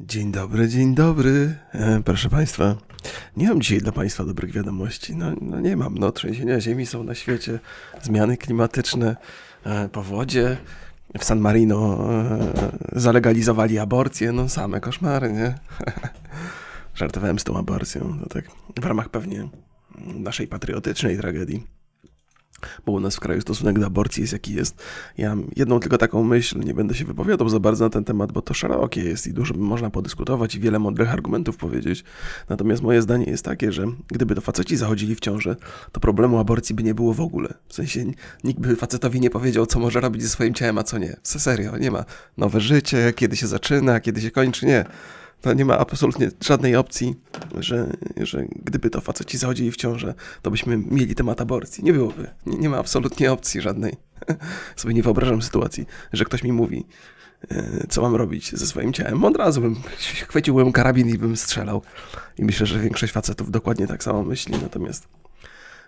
Dzień dobry, dzień dobry. E, proszę Państwa, nie mam dzisiaj dla Państwa dobrych wiadomości. No, no nie mam. No, trzęsienia ziemi są na świecie, zmiany klimatyczne, e, powodzie. W San Marino e, zalegalizowali aborcję. No, same koszmary, nie? Żartowałem z tą aborcją. To tak w ramach pewnie naszej patriotycznej tragedii bo u nas w kraju stosunek do aborcji jest jaki jest. Ja mam jedną tylko taką myśl, nie będę się wypowiadał za bardzo na ten temat, bo to szerokie jest i dużo można podyskutować i wiele mądrych argumentów powiedzieć. Natomiast moje zdanie jest takie, że gdyby to faceci zachodzili w ciążę, to problemu aborcji by nie było w ogóle. W sensie nikt by facetowi nie powiedział, co może robić ze swoim ciałem, a co nie. Serio, nie ma nowe życie, kiedy się zaczyna, kiedy się kończy, nie. To nie ma absolutnie żadnej opcji, że, że gdyby to faceci zachodzili w ciążę, to byśmy mieli temat aborcji. Nie byłoby. Nie, nie ma absolutnie opcji żadnej. Sobie nie wyobrażam sytuacji, że ktoś mi mówi, e, co mam robić ze swoim ciałem. Od razu bym chwyciłbym karabin i bym strzelał. I myślę, że większość facetów dokładnie tak samo myśli. Natomiast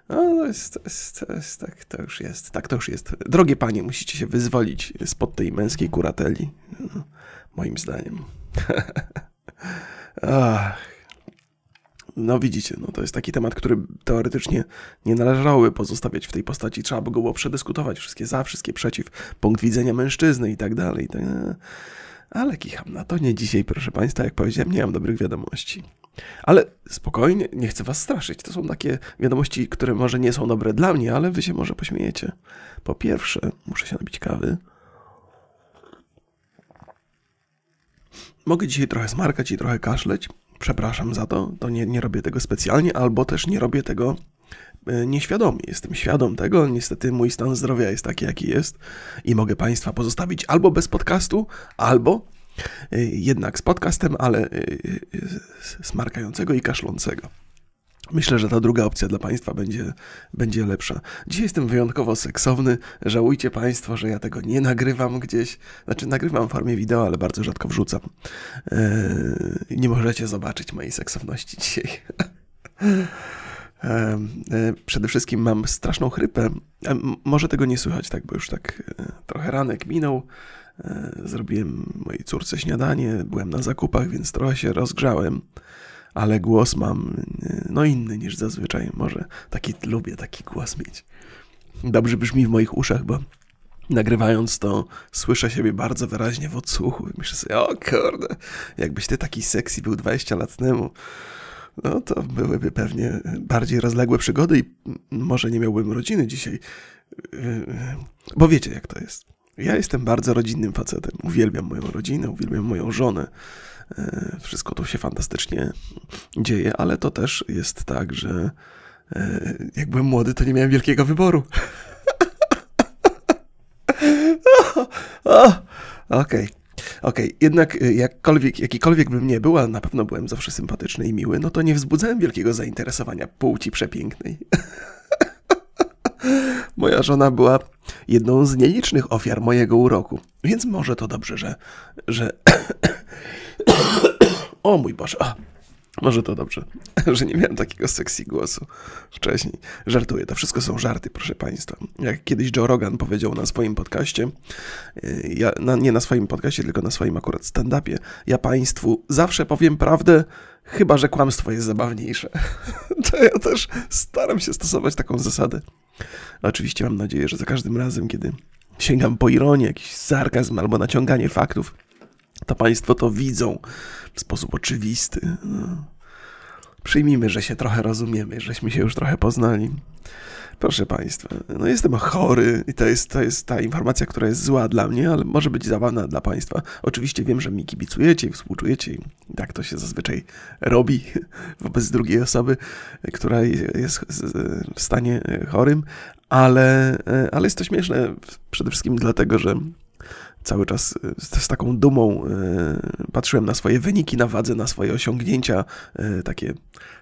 no, to jest, to jest, to jest, tak to już jest, tak to już jest. Drogie panie, musicie się wyzwolić spod tej męskiej kurateli. No, moim zdaniem. Ach. No widzicie, no to jest taki temat, który teoretycznie nie należałoby pozostawiać w tej postaci. Trzeba by było przedyskutować wszystkie za, wszystkie przeciw, punkt widzenia mężczyzny i tak dalej. Tak, ale kicham na to nie dzisiaj, proszę Państwa. Jak powiedziałem, nie mam dobrych wiadomości. Ale spokojnie, nie chcę Was straszyć. To są takie wiadomości, które może nie są dobre dla mnie, ale Wy się może pośmiejecie. Po pierwsze, muszę się napić kawy. Mogę dzisiaj trochę smarkać i trochę kaszleć. Przepraszam za to, to nie, nie robię tego specjalnie, albo też nie robię tego e, nieświadomie. Jestem świadom tego, niestety mój stan zdrowia jest taki, jaki jest i mogę Państwa pozostawić albo bez podcastu, albo e, jednak z podcastem, ale e, smarkającego i kaszlącego. Myślę, że ta druga opcja dla Państwa będzie, będzie lepsza. Dzisiaj jestem wyjątkowo seksowny. Żałujcie Państwo, że ja tego nie nagrywam gdzieś. Znaczy, nagrywam w formie wideo, ale bardzo rzadko wrzucam. Eee, nie możecie zobaczyć mojej seksowności dzisiaj. Eee, przede wszystkim mam straszną chrypę. Eee, może tego nie słychać, tak, bo już tak e, trochę ranek minął. Zrobiłem mojej córce śniadanie, byłem na zakupach, więc trochę się rozgrzałem ale głos mam no inny niż zazwyczaj. Może taki lubię taki głos mieć. Dobrze brzmi w moich uszach, bo nagrywając to słyszę siebie bardzo wyraźnie w odsłuchu. Myślę sobie, o kurde, jakbyś ty taki sexy był 20 lat temu, no to byłyby pewnie bardziej rozległe przygody i może nie miałbym rodziny dzisiaj. Bo wiecie jak to jest. Ja jestem bardzo rodzinnym facetem. Uwielbiam moją rodzinę, uwielbiam moją żonę. E, wszystko to się fantastycznie dzieje, ale to też jest tak, że e, jak byłem młody, to nie miałem wielkiego wyboru. Okej. Okay. Okej, okay. jednak e, jakkolwiek, jakikolwiek bym nie był, a na pewno byłem zawsze sympatyczny i miły, no to nie wzbudzałem wielkiego zainteresowania płci przepięknej. Moja żona była jedną z nielicznych ofiar mojego uroku, więc może to dobrze, że, że o mój Boże, może to dobrze, że nie miałem takiego sexy głosu wcześniej. Żartuję, to wszystko są żarty, proszę Państwa. Jak kiedyś Joe Rogan powiedział na swoim podcaście, y, ja, na, nie na swoim podcaście, tylko na swoim akurat stand-upie, ja Państwu zawsze powiem prawdę, chyba że kłamstwo jest zabawniejsze. To ja też staram się stosować taką zasadę. Oczywiście mam nadzieję, że za każdym razem, kiedy sięgam po ironię, jakiś sarkazm albo naciąganie faktów, to Państwo to widzą w sposób oczywisty. No. Przyjmijmy, że się trochę rozumiemy, żeśmy się już trochę poznali. Proszę Państwa, no jestem chory i to jest, to jest ta informacja, która jest zła dla mnie, ale może być zabawna dla Państwa. Oczywiście wiem, że mi kibicujecie i współczujecie i tak to się zazwyczaj robi wobec drugiej osoby, która jest w stanie chorym, ale, ale jest to śmieszne przede wszystkim dlatego, że cały czas z, z, taką dumą y, patrzyłem na swoje wyniki na wadze, na swoje osiągnięcia y, takie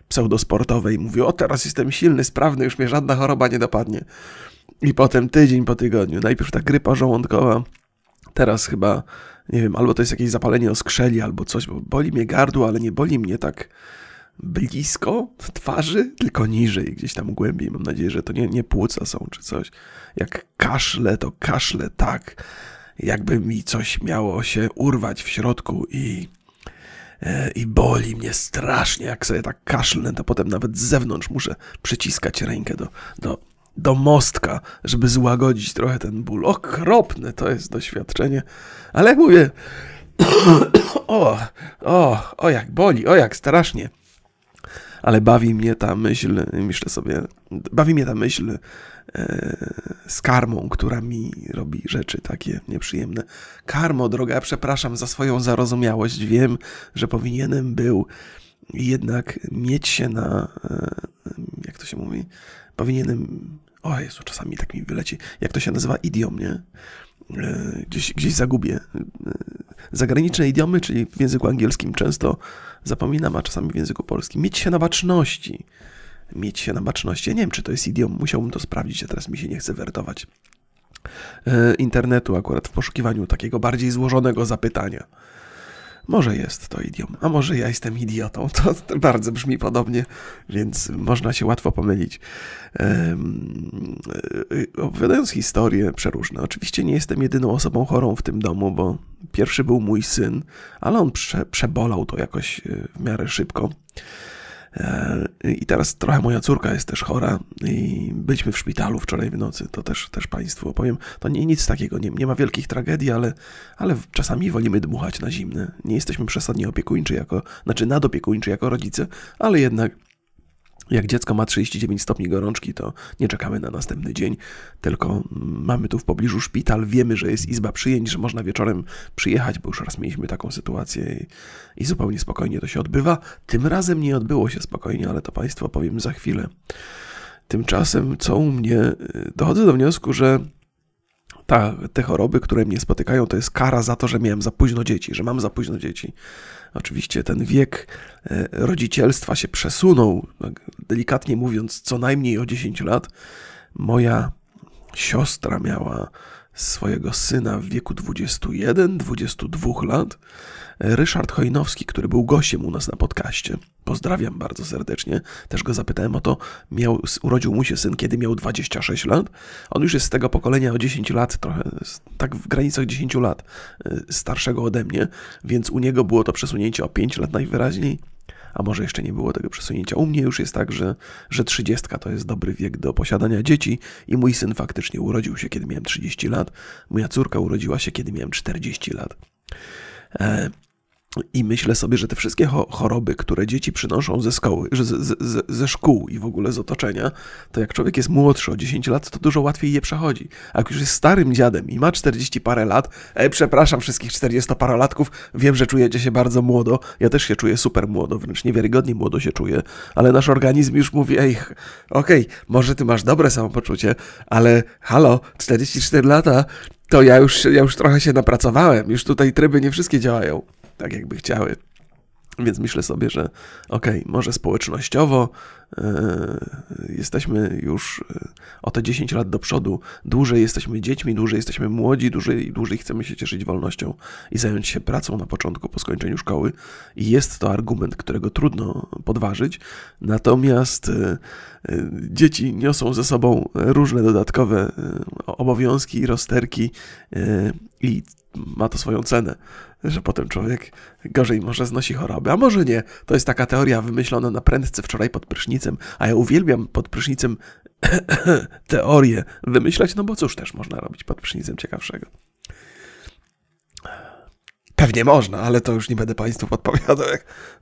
pseudosportowe i mówię, o teraz jestem silny, sprawny, już mnie żadna choroba nie dopadnie. I potem tydzień po tygodniu, najpierw ta grypa żołądkowa, teraz chyba, nie wiem, albo to jest jakieś zapalenie oskrzeli, albo coś, bo boli mnie gardło, ale nie boli mnie tak blisko twarzy, tylko niżej, gdzieś tam głębiej. Mam nadzieję, że to nie, nie płuca są czy coś. Jak kaszle, to kaszle tak, jakby mi coś miało się urwać w środku i e, i boli mnie strasznie. Jak sobie tak kaszlnę, to potem nawet z zewnątrz muszę przyciskać rękę do, do, do mostka, żeby złagodzić trochę ten ból. Okropne to jest doświadczenie. Ale jak mówię, o, o, o jak boli, o jak strasznie. Ale bawi mnie ta myśl, myślę sobie, bawi mnie ta myśl e, z karmą, która mi robi rzeczy takie nieprzyjemne. Karmo, droga, przepraszam za swoją zarozumiałość. Wiem, że powinienem był jednak mieć się na, e, jak to się mówi, powinienem, o Jezu, czasami tak mi wyleci, jak to się nazywa, idiom, nie? E, gdzieś, gdzieś zagubię. E, zagraniczne idiomy, czyli w języku angielskim często zapominam, a czasami w języku polskim. Mieć się na baczności. Mieć się na baczności. Ja nie wiem, czy to jest idiom, musiałbym to sprawdzić, a teraz mi się nie chce wertować. E, internetu akurat w poszukiwaniu takiego bardziej złożonego zapytania. Może jest to idiom, a może ja jestem idiotą. To bardzo brzmi podobnie, więc można się łatwo pomylić. Opowiadając historie przeróżne, oczywiście nie jestem jedyną osobą chorą w tym domu, bo pierwszy był mój syn, ale on prze, przebolał to jakoś e, w miarę szybko. E, I teraz trochę moja córka jest też chora i byliśmy w szpitalu wczoraj w nocy, to też, też Państwu opowiem. To nie nic takiego, nie, nie ma wielkich tragedii, ale, ale czasami wolimy dmuchać na zimne. Nie jesteśmy przesadnie opiekuńczy jako, znaczy nadopiekuńczy jako rodzice, ale jednak jak dziecko ma 39 stopni gorączki, to nie czekamy na następny dzień, tylko mamy tu w pobliżu szpital, wiemy, że jest izba przyjęć, że można wieczorem przyjechać, bo już raz mieliśmy taką sytuację i, i zupełnie spokojnie to się odbywa. Tym razem nie odbyło się spokojnie, ale to Państwu powiem za chwilę. Tymczasem, co u mnie, y, dochodzę do wniosku, że ta, te choroby, które mnie spotykają, to jest kara za to, że miałem za późno dzieci, że mam za późno dzieci. Oczywiście ten wiek e, rodzicielstwa się przesunął, tak delikatnie mówiąc, co najmniej o 10 lat. Moja siostra miała swojego syna w wieku 21-22 lat. Ryszard Chojnowski, który był gościem u nas na podcaście. Pozdrawiam bardzo serdecznie. Też go zapytałem o to. Miał, urodził mu się syn, kiedy miał 26 lat. On już jest z tego pokolenia o 10 lat, trochę tak w granicach 10 lat y, starszego ode mnie, więc u niego było to przesunięcie o 5 lat najwyraźniej a może jeszcze nie było tego przesunięcia. U mnie już jest tak, że, że 30 to jest dobry wiek do posiadania dzieci i mój syn faktycznie urodził się, kiedy miałem 30 lat. Moja córka urodziła się, kiedy miałem 40 lat. E, i myślę sobie, że te wszystkie choroby, które dzieci przynoszą ze szkoły, ze, ze, szkół i w ogóle z otoczenia, to jak człowiek jest młodszy o 10 lat, to dużo łatwiej je przechodzi. A jak już jest starym dziadem i ma 40 parę lat, e, przepraszam wszystkich 40-parolatków, wiem, że czujecie się bardzo młodo, ja też się czuję super młodo, wręcz niewiarygodnie młodo się czuję, ale nasz organizm już mówi, ej, okej, okay, może ty masz dobre samopoczucie, ale halo, 44 lata, to ja już, ja już trochę się napracowałem, już tutaj tryby nie wszystkie działają tak, jakby chciały. Więc myślę sobie, że okej, okay, może społecznościowo yy, jesteśmy już e, o te 10 lat do przodu, dłużej jesteśmy dziećmi, dłużej jesteśmy młodzi, dłużej, dłużej chcemy się cieszyć wolnością i zająć się pracą na początku, po skończeniu szkoły. I jest to argument, którego trudno podważyć. Natomiast yy, dzieci niosą ze sobą różne dodatkowe obowiązki i rozterki i ma to swoją cenę że potem człowiek gorzej może znosi choroby, a może nie. To jest taka teoria wymyślona na prędce wczoraj pod prysznicem, a ja uwielbiam pod prysznicem teorię wymyślać, no bo cóż też można robić pod prysznicem ciekawszego. Pewnie można, ale to już nie będę Państwu podpowiadał.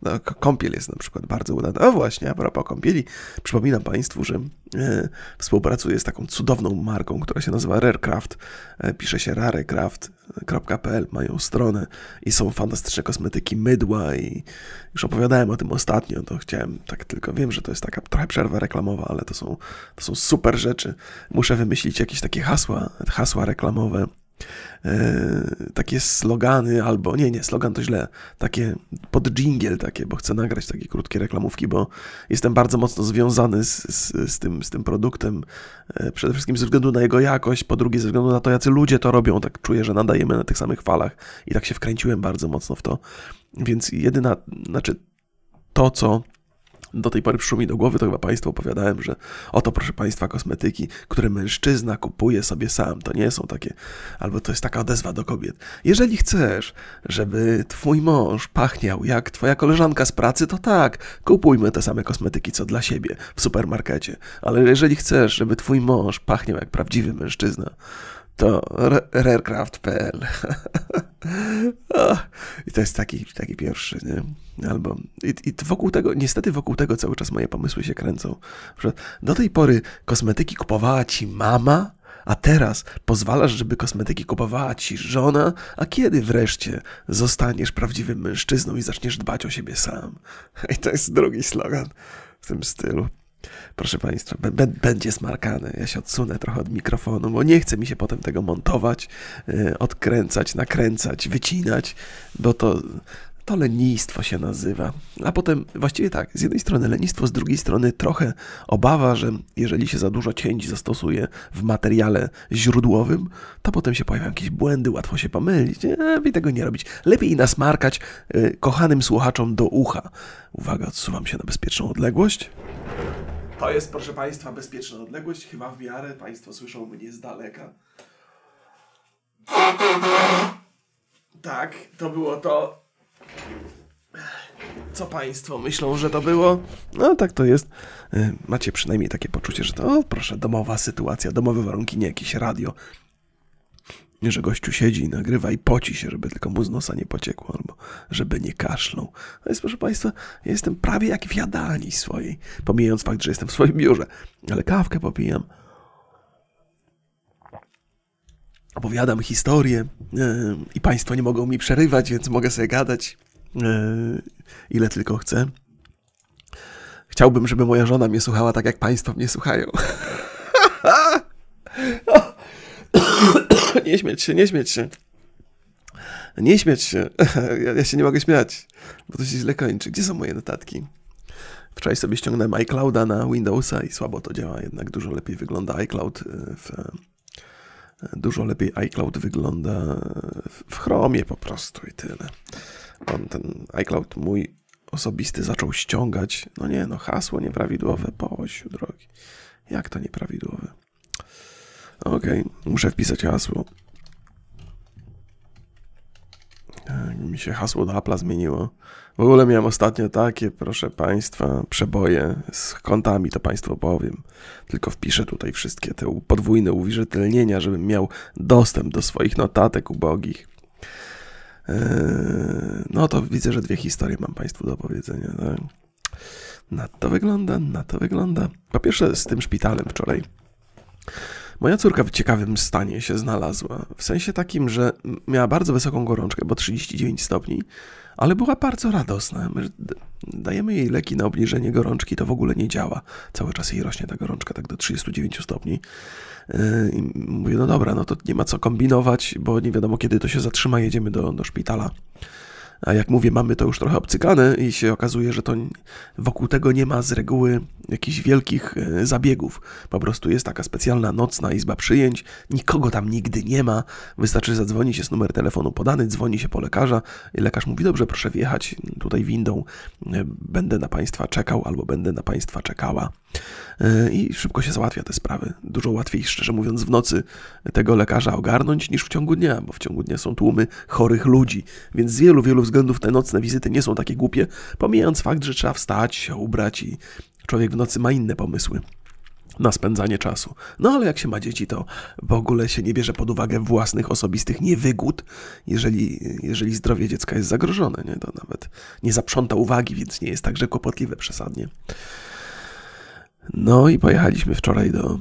No, kąpiel jest na przykład bardzo udana. O właśnie, a propos kąpieli, przypominam Państwu, że e, współpracuję z taką cudowną marką, która się nazywa Rarecraft. E, pisze się rarecraft.pl, mają stronę i są fantastyczne kosmetyki, mydła i już opowiadałem o tym ostatnio, to chciałem tak tylko, wiem, że to jest taka trochę przerwa reklamowa, ale to są, to są super rzeczy. Muszę wymyślić jakieś takie hasła, hasła reklamowe E, takie slogany, albo nie, nie, slogan to źle, takie pod dżingiel takie, bo chcę nagrać takie krótkie reklamówki, bo jestem bardzo mocno związany z, z, z, tym, z tym produktem, e, przede wszystkim ze względu na jego jakość, po drugie ze względu na to, jacy ludzie to robią, tak czuję, że nadajemy na tych samych falach i tak się wkręciłem bardzo mocno w to, więc jedyna, znaczy to, co do tej pory przyszło mi do głowy, to chyba Państwu opowiadałem, że oto proszę Państwa kosmetyki, które mężczyzna kupuje sobie sam. To nie są takie, albo to jest taka odezwa do kobiet. Jeżeli chcesz, żeby Twój mąż pachniał jak Twoja koleżanka z pracy, to tak, kupujmy te same kosmetyki co dla siebie w supermarkecie. Ale jeżeli chcesz, żeby Twój mąż pachniał jak prawdziwy mężczyzna, to rarecraft.pl. I to jest taki, taki pierwszy, nie? Albo, i, I wokół tego, niestety wokół tego cały czas moje pomysły się kręcą. Że do tej pory kosmetyki kupowała ci mama, a teraz pozwalasz, żeby kosmetyki kupowała ci żona, a kiedy wreszcie zostaniesz prawdziwym mężczyzną i zaczniesz dbać o siebie sam? I to jest drugi slogan w tym stylu. Proszę Państwa, będzie smarkany. Ja się odsunę trochę od mikrofonu, bo nie chce mi się potem tego montować, y, odkręcać, nakręcać, wycinać, bo to, to lenistwo się nazywa. A potem właściwie tak, z jednej strony lenistwo, z drugiej strony trochę obawa, że jeżeli się za dużo cięć zastosuje w materiale źródłowym, to potem się pojawiają jakieś błędy, łatwo się pomylić. Lepiej tego nie robić. Lepiej nasmarkać y, kochanym słuchaczom do ucha. Uwaga, odsuwam się na bezpieczną odległość. To jest, proszę Państwa, bezpieczna odległość. Chyba w miarę Państwo słyszą mnie z daleka. Tak, to było to. Co Państwo myślą, że to było? No tak to jest. Y, macie przynajmniej takie poczucie, że to, proszę, domowa sytuacja, domowe warunki, nie jakieś radio że gościu siedzi i nagrywa i poci się, żeby tylko mu z nosa nie pociekło, albo żeby nie kaszlał. No jest, proszę Państwa, ja jestem prawie jak w jadalni swojej, pomijając fakt, że jestem w swoim biurze, ale kawkę popijam. Opowiadam historię yy, i Państwo nie mogą mi przerywać, więc mogę sobie gadać yy, ile tylko chcę. Chciałbym, żeby moja żona mnie słuchała tak, jak Państwo mnie słuchają. nie śmieć się, nie śmieć się. Nie śmiać się. Ja, ja, się nie mogę śmiać, bo to się źle kończy. Gdzie są moje notatki? Wczoraj sobie ściągnąłem iClouda na Windowsa i słabo to działa, jednak dużo lepiej wygląda iCloud w, dużo lepiej iCloud wygląda w Chromie po prostu i tyle. On ten iCloud mój osobisty zaczął ściągać. No nie, no hasło nieprawidłowe, pościu drogi. Jak to nieprawidłowe? Okej, okay, muszę wpisać hasło. Tak, mi się hasło do Apple'a zmieniło. W ogóle miałem ostatnio takie, proszę Państwa, przeboje z kontami, to Państwu powiem. Tylko wpiszę tutaj wszystkie te podwójne uwierzytelnienia, żebym miał dostęp do swoich notatek ubogich. Eee, no to widzę, że dwie historie mam Państwu do opowiedzenia. Tak? Na to wygląda, na to wygląda. Po pierwsze z tym szpitalem wczoraj. Moja córka w ciekawym stanie się znalazła. W sensie takim, że miała bardzo wysoką gorączkę, bo 39 stopni, ale była bardzo radosna. My dajemy jej leki na obniżenie gorączki, to w ogóle nie działa. Cały czas jej rośnie ta gorączka tak do 39 stopni. Yy, I mówię, no dobra, no to nie ma co kombinować, bo nie wiadomo kiedy to się zatrzyma, jedziemy do, do szpitala. A jak mówię, mamy to już trochę obcykane i się okazuje, że to wokół tego nie ma z reguły jakichś wielkich e, zabiegów. Po prostu jest taka specjalna nocna izba przyjęć, nikogo tam nigdy nie ma. Wystarczy zadzwonić, jest numer telefonu podany, dzwoni się po lekarza i lekarz mówi: Dobrze, proszę wjechać tutaj windą, e, będę na Państwa czekał albo będę na Państwa czekała. E, I szybko się załatwia te sprawy. Dużo łatwiej, szczerze mówiąc, w nocy tego lekarza ogarnąć niż w ciągu dnia, bo w ciągu dnia są tłumy chorych ludzi, więc z wielu, wielu względów te nocne wizyty nie są takie głupie, pomijając fakt, że trzeba wstać, ubrać i człowiek w nocy ma inne pomysły na spędzanie czasu. No ale jak się ma dzieci, to w ogóle się nie bierze pod uwagę własnych osobistych niewygód, jeżeli, jeżeli zdrowie dziecka jest zagrożone. Nie? To nawet nie zaprząta uwagi, więc nie jest także kłopotliwe przesadnie. No i pojechaliśmy wczoraj do.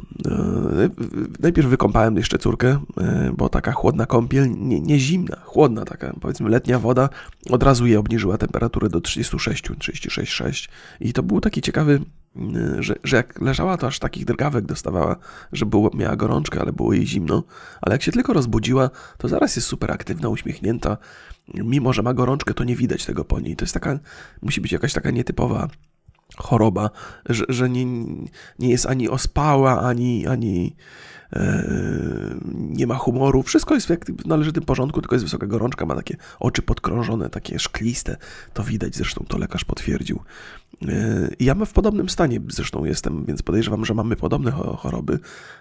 najpierw wykąpałem jeszcze córkę, e, bo taka chłodna kąpiel, nie, nie zimna, chłodna taka, powiedzmy letnia woda, od razu jej obniżyła temperaturę do 36, 36,6 i to był taki ciekawy, e, że, że jak leżała, to aż takich drgawek dostawała, że było, miała gorączkę, ale było jej zimno, ale jak się tylko rozbudziła, to zaraz jest super aktywna, uśmiechnięta, mimo że ma gorączkę, to nie widać tego po niej. To jest taka, musi być jakaś taka nietypowa choroba, że, że nie, nie jest ani ospała, ani, ani e, nie ma humoru. Wszystko jest w należytym porządku, tylko jest wysoka gorączka, ma takie oczy podkrążone, takie szkliste. To widać, zresztą to lekarz potwierdził. Ja w podobnym stanie zresztą jestem, więc podejrzewam, że mamy podobne choroby.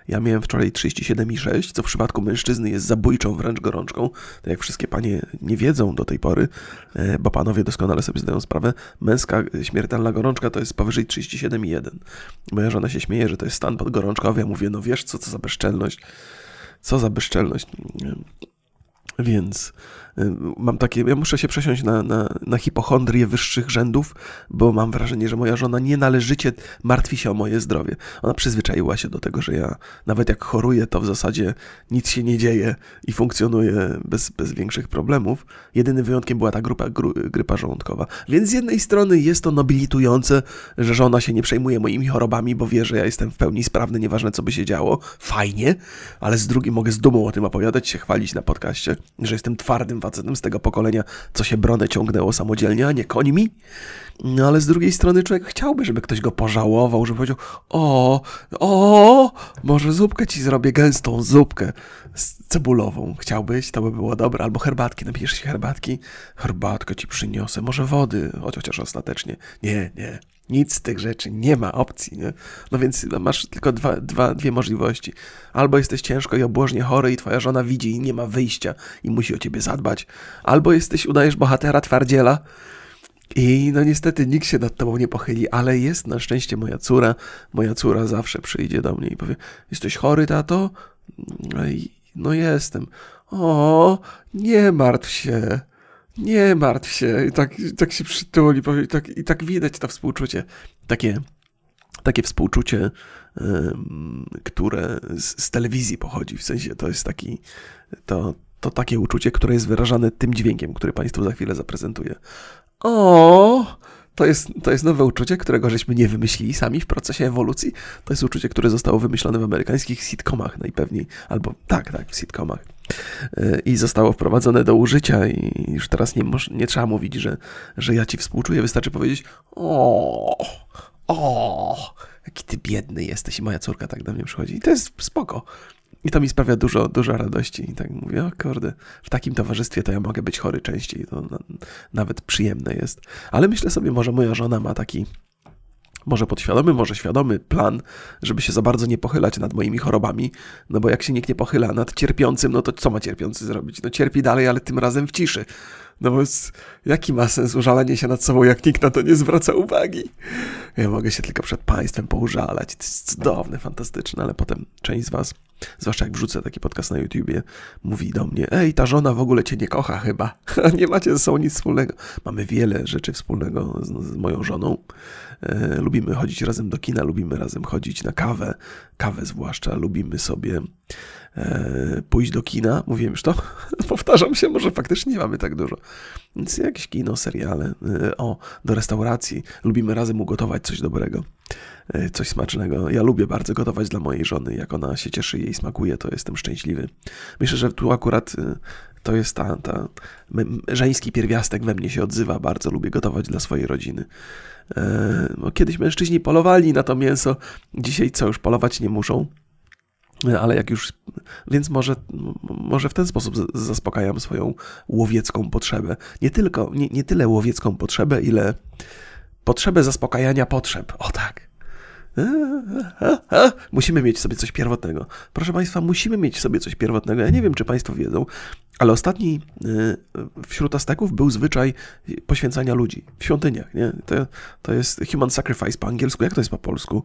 Ja miałem wczoraj 37,6, co w przypadku mężczyzny jest zabójczą wręcz gorączką. Tak jak wszystkie panie nie wiedzą do tej pory, e, bo panowie doskonale sobie zdają sprawę, męska śmiertelna gorączka to jest powyżej 37,1. Moja żona się śmieje, że to jest stan podgorączkowy. Ja mówię, no wiesz co, co za bezczelność. Co za bezczelność. Więc y, mam takie, ja muszę się przesiąść na, na, na hipochondrię wyższych rzędów, bo mam wrażenie, że moja żona nienależycie martwi się o moje zdrowie. Ona przyzwyczaiła się do tego, że ja nawet jak choruję, to w zasadzie nic się nie dzieje i funkcjonuję bez, bez większych problemów. Jedynym wyjątkiem była ta grupa, gru, grypa żołądkowa. Więc z jednej strony jest to nobilitujące, że żona się nie przejmuje moimi chorobami, bo wie, że ja jestem w pełni sprawny, nieważne co by się działo. Fajnie, ale z drugiej mogę z dumą o tym opowiadać, się chwalić na podcaście że jestem twardym facetem z tego pokolenia, co się bronę ciągnęło samodzielnie, a nie końmi. No ale z drugiej strony człowiek chciałby, żeby ktoś go pożałował, żeby powiedział: O, o, może zupkę ci zrobię, gęstą zupkę z cebulową. Chciałbyś? To by było dobre. Albo herbatki, napijesz się herbatki? Herbatkę ci przyniosę, może wody, chociaż ostatecznie. Nie, nie. Nic z tych rzeczy, nie ma opcji, nie? No więc masz tylko dwa, dwa, dwie możliwości. Albo jesteś ciężko i obłożnie chory i twoja żona widzi i nie ma wyjścia i musi o ciebie zadbać. Albo jesteś, udajesz bohatera twardziela i no niestety nikt się nad tobą nie pochyli, ale jest na szczęście moja córa. Moja córa zawsze przyjdzie do mnie i powie, jesteś chory, tato? No, i, no jestem. O, nie martw się. Nie martw się. I tak, tak się przytuli i tak, i tak widać to współczucie. Takie, takie współczucie, które z, z, telewizji pochodzi. W sensie to jest taki, to, to takie uczucie, które jest wyrażane tym dźwiękiem, który Państwu za chwilę zaprezentuję. O, to jest, to jest nowe uczucie, którego żeśmy nie wymyślili sami w procesie ewolucji. To jest uczucie, które zostało wymyślone w amerykańskich sitcomach najpewniej, albo tak, tak, w sitcomach. E, I zostało wprowadzone do użycia, i już teraz nie, nie trzeba mówić, że, że ja ci współczuję. Wystarczy powiedzieć: O, o, jaki ty biedny jesteś. I moja córka tak do mnie przychodzi. I to jest spoko. I to mi sprawia dużo, dużo radości. I tak mówię, o kurde, w takim towarzystwie to ja mogę być chory częściej. To nawet przyjemne jest. Ale myślę sobie, może moja żona ma taki może podświadomy, może świadomy plan, żeby się za bardzo nie pochylać nad moimi chorobami, no bo jak się nikt nie pochyla nad cierpiącym, no to co ma cierpiący zrobić? No cierpi dalej, ale tym razem w ciszy. No bo jaki ma sens użalanie się nad sobą, jak nikt na to nie zwraca uwagi? Ja mogę się tylko przed państwem poużalać. To jest cudowne, fantastyczne, ale potem część z was, zwłaszcza jak wrzucę taki podcast na YouTubie, mówi do mnie, ej, ta żona w ogóle cię nie kocha chyba. nie macie ze sobą nic wspólnego. Mamy wiele rzeczy wspólnego z, z moją żoną. E, lubimy chodzić razem do kina, lubimy razem chodzić na kawę, kawę zwłaszcza, lubimy sobie pójść do kina. Mówiłem już to? Powtarzam się, może faktycznie nie mamy tak dużo. Więc jakieś kino, seriale, e, o, do restauracji. Lubimy razem ugotować coś dobrego, e, coś smacznego. Ja lubię bardzo gotować dla mojej żony. Jak ona się cieszy, jej smakuje, to jestem szczęśliwy. Myślę, że tu akurat e, to jest ta, ta żeński pierwiastek we mnie się odzywa. Bardzo lubię gotować dla swojej rodziny. Kiedyś mężczyźni polowali na to mięso, dzisiaj co już polować nie muszą. Ale jak już, więc może, może w ten sposób zaspokajam swoją łowiecką potrzebę. Nie tylko, nie, nie tyle łowiecką potrzebę, ile potrzebę zaspokajania potrzeb. O tak. Musimy mieć sobie coś pierwotnego. Proszę Państwa, musimy mieć sobie coś pierwotnego. Ja nie wiem, czy Państwo wiedzą, ale ostatni y, wśród Azteków był zwyczaj poświęcania ludzi w świątyniach. Nie? To, to jest human sacrifice po angielsku. Jak to jest po polsku?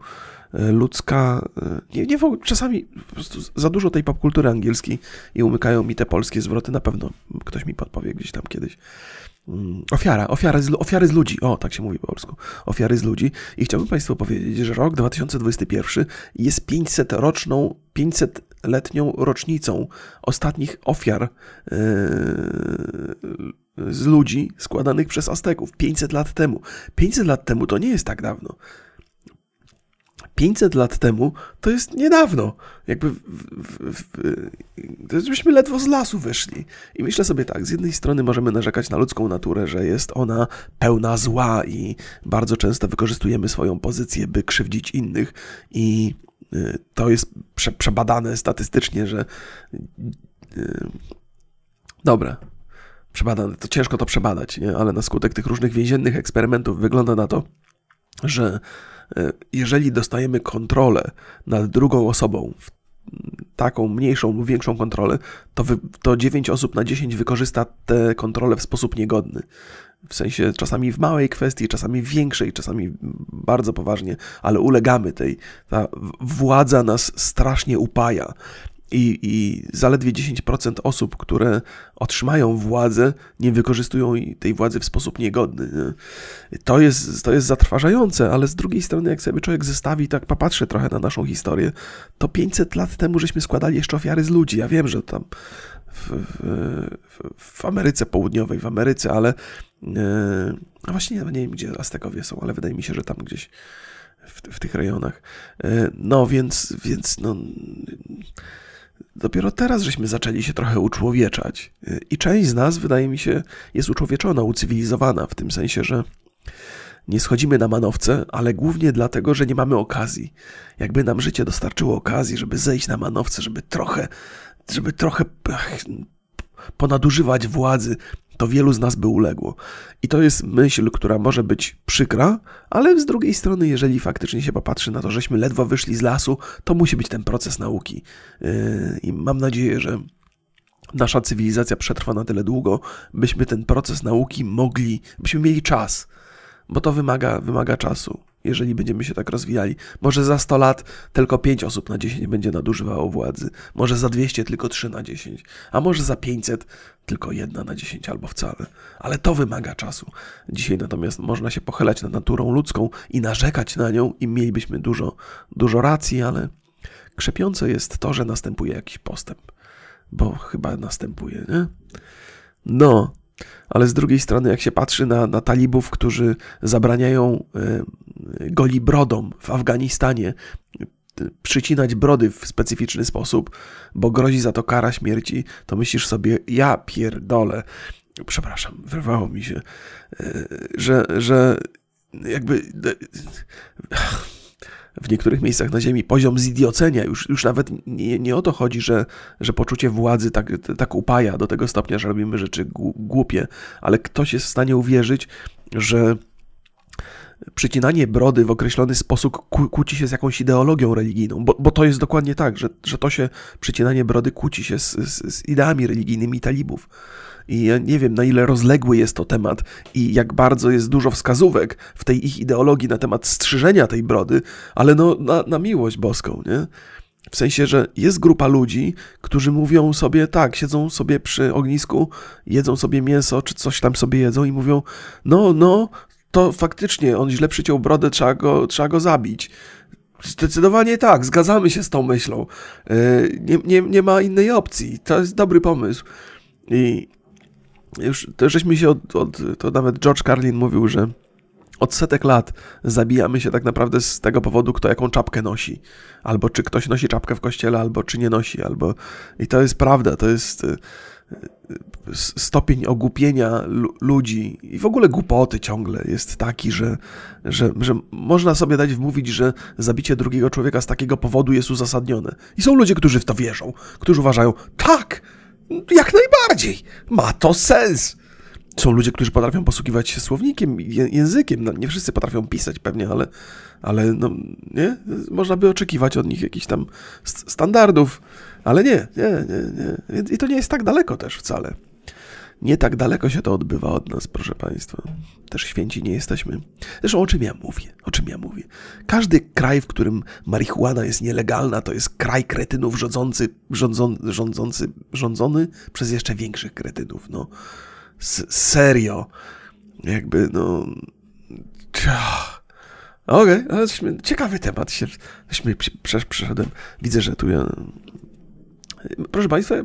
Y, ludzka. Y, nie, nie czasami po prostu za dużo tej popkultury angielskiej i umykają mi te polskie zwroty. Na pewno ktoś mi podpowie gdzieś tam kiedyś. Mm, ofiara, ofiary z, ofiary z ludzi. O, tak się mówi po polsku. Ofiary z ludzi. I chciałbym Państwu powiedzieć, że rok 2021 jest 500 roczną, 500-letnią rocznicą ostatnich ofiar yy, z ludzi składanych przez Azteków. 500 lat temu. 500 lat temu to nie jest tak dawno. 500 lat temu to jest niedawno. Jakby w, w, w, żeśmy ledwo z lasu wyszli. I myślę sobie tak, z jednej strony możemy narzekać na ludzką naturę, że jest ona pełna zła i bardzo często wykorzystujemy swoją pozycję, by krzywdzić innych i y, to jest prze, przebadane statystycznie, że yy, dobra, przebadane, to ciężko to przebadać, nie? ale na skutek tych różnych więziennych eksperymentów wygląda na to, że jeżeli dostajemy kontrolę nad drugą osobą, taką mniejszą lub większą kontrolę, to, wy, to 9 osób na 10 wykorzysta tę kontrolę w sposób niegodny. W sensie czasami w małej kwestii, czasami w większej, czasami bardzo poważnie, ale ulegamy tej. Ta władza nas strasznie upaja. I, I zaledwie 10% osób, które otrzymają władzę, nie wykorzystują tej władzy w sposób niegodny. To jest, to jest zatrważające, ale z drugiej strony, jak sobie człowiek zestawi, tak popatrzy trochę na naszą historię, to 500 lat temu żeśmy składali jeszcze ofiary z ludzi. Ja wiem, że tam w, w, w Ameryce Południowej, w Ameryce, ale no właśnie nie, wiem, gdzie Aztekowie są, ale wydaje mi się, że tam gdzieś w, w tych rejonach. E, no więc, więc no Dopiero teraz żeśmy zaczęli się trochę uczłowieczać. I część z nas, wydaje mi się, jest uczłowieczona, ucywilizowana, w tym sensie, że nie schodzimy na manowce, ale głównie dlatego, że nie mamy okazji. Jakby nam życie dostarczyło okazji, żeby zejść na manowce, żeby trochę, żeby trochę ponadużywać władzy, to wielu z nas by uległo. I to jest myśl, która może być przykra, ale z drugiej strony, jeżeli faktycznie się popatrzy na to, żeśmy ledwo wyszli z lasu, to musi być ten proces nauki. Yy, I mam nadzieję, że nasza cywilizacja przetrwa na tyle długo, byśmy ten proces nauki mogli, byśmy mieli czas, bo to wymaga, wymaga czasu jeżeli będziemy się tak rozwijali. Może za 100 lat tylko 5 osób na 10 będzie nadużywało władzy, może za 200 tylko 3 na 10, a może za 500 tylko 1 na 10 albo wcale. Ale to wymaga czasu. Dzisiaj natomiast można się pochylać nad naturą ludzką i narzekać na nią i mielibyśmy dużo, dużo racji, ale krzepiące jest to, że następuje jakiś postęp. Bo chyba następuje, nie? No, ale z drugiej strony, jak się patrzy na, na talibów, którzy zabraniają e, goli brodom w Afganistanie przycinać brody w specyficzny sposób, bo grozi za to kara śmierci, to myślisz sobie, ja pierdolę, przepraszam, wyrwało mi się, e, że, że jakby w niektórych miejscach na Ziemi poziom zidiocenia, już, już nawet nie, nie o to chodzi, że, że poczucie władzy tak, tak upaja do tego stopnia, że robimy rzeczy głupie, ale ktoś jest w stanie uwierzyć, że przycinanie brody w określony sposób kłóci się z jakąś ideologią religijną, bo, bo to jest dokładnie tak, że, że to się, przycinanie brody kłóci się z, z, z ideami religijnymi talibów. I ja nie wiem, na ile rozległy jest to temat i jak bardzo jest dużo wskazówek w tej ich ideologii na temat strzyżenia tej brody, ale no na, na miłość boską, nie? W sensie, że jest grupa ludzi, którzy mówią sobie tak, siedzą sobie przy ognisku, jedzą sobie mięso, czy coś tam sobie jedzą i mówią: No, no, to faktycznie on źle przyciął brodę, trzeba go, trzeba go zabić. Zdecydowanie tak, zgadzamy się z tą myślą. E, nie, nie, nie ma innej opcji. To jest dobry pomysł. I już to żeśmy się od, od, to nawet George Carlin mówił, że od setek lat zabijamy się tak naprawdę z tego powodu, kto jaką czapkę nosi. Albo czy ktoś nosi czapkę w kościele, albo czy nie nosi, albo... I to jest prawda, to jest e, stopień ogłupienia ludzi i w ogóle głupoty ciągle jest taki, że, że, że można sobie dać wmówić, że zabicie drugiego człowieka z takiego powodu jest uzasadnione. I są ludzie, którzy w to wierzą, którzy uważają, tak, jak najbardziej, ma to sens. Są ludzie, którzy potrafią posługiwać się słownikiem, językiem. No, nie wszyscy potrafią pisać pewnie, ale, ale no, nie? można by oczekiwać od nich jakichś tam standardów, ale nie, nie, nie, nie. I to nie jest tak daleko też wcale. Nie tak daleko się to odbywa od nas, proszę Państwa. Też święci nie jesteśmy. Zresztą o czym ja mówię? O czym ja mówię? Każdy kraj, w którym marihuana jest nielegalna, to jest kraj kretynów rządzący, rządzący, rządzony przez jeszcze większych kretynów. No, S serio. Jakby, no... Okej, okay, ciekawy temat. Się, przeszedłem. Widzę, że tu ja Proszę Państwa,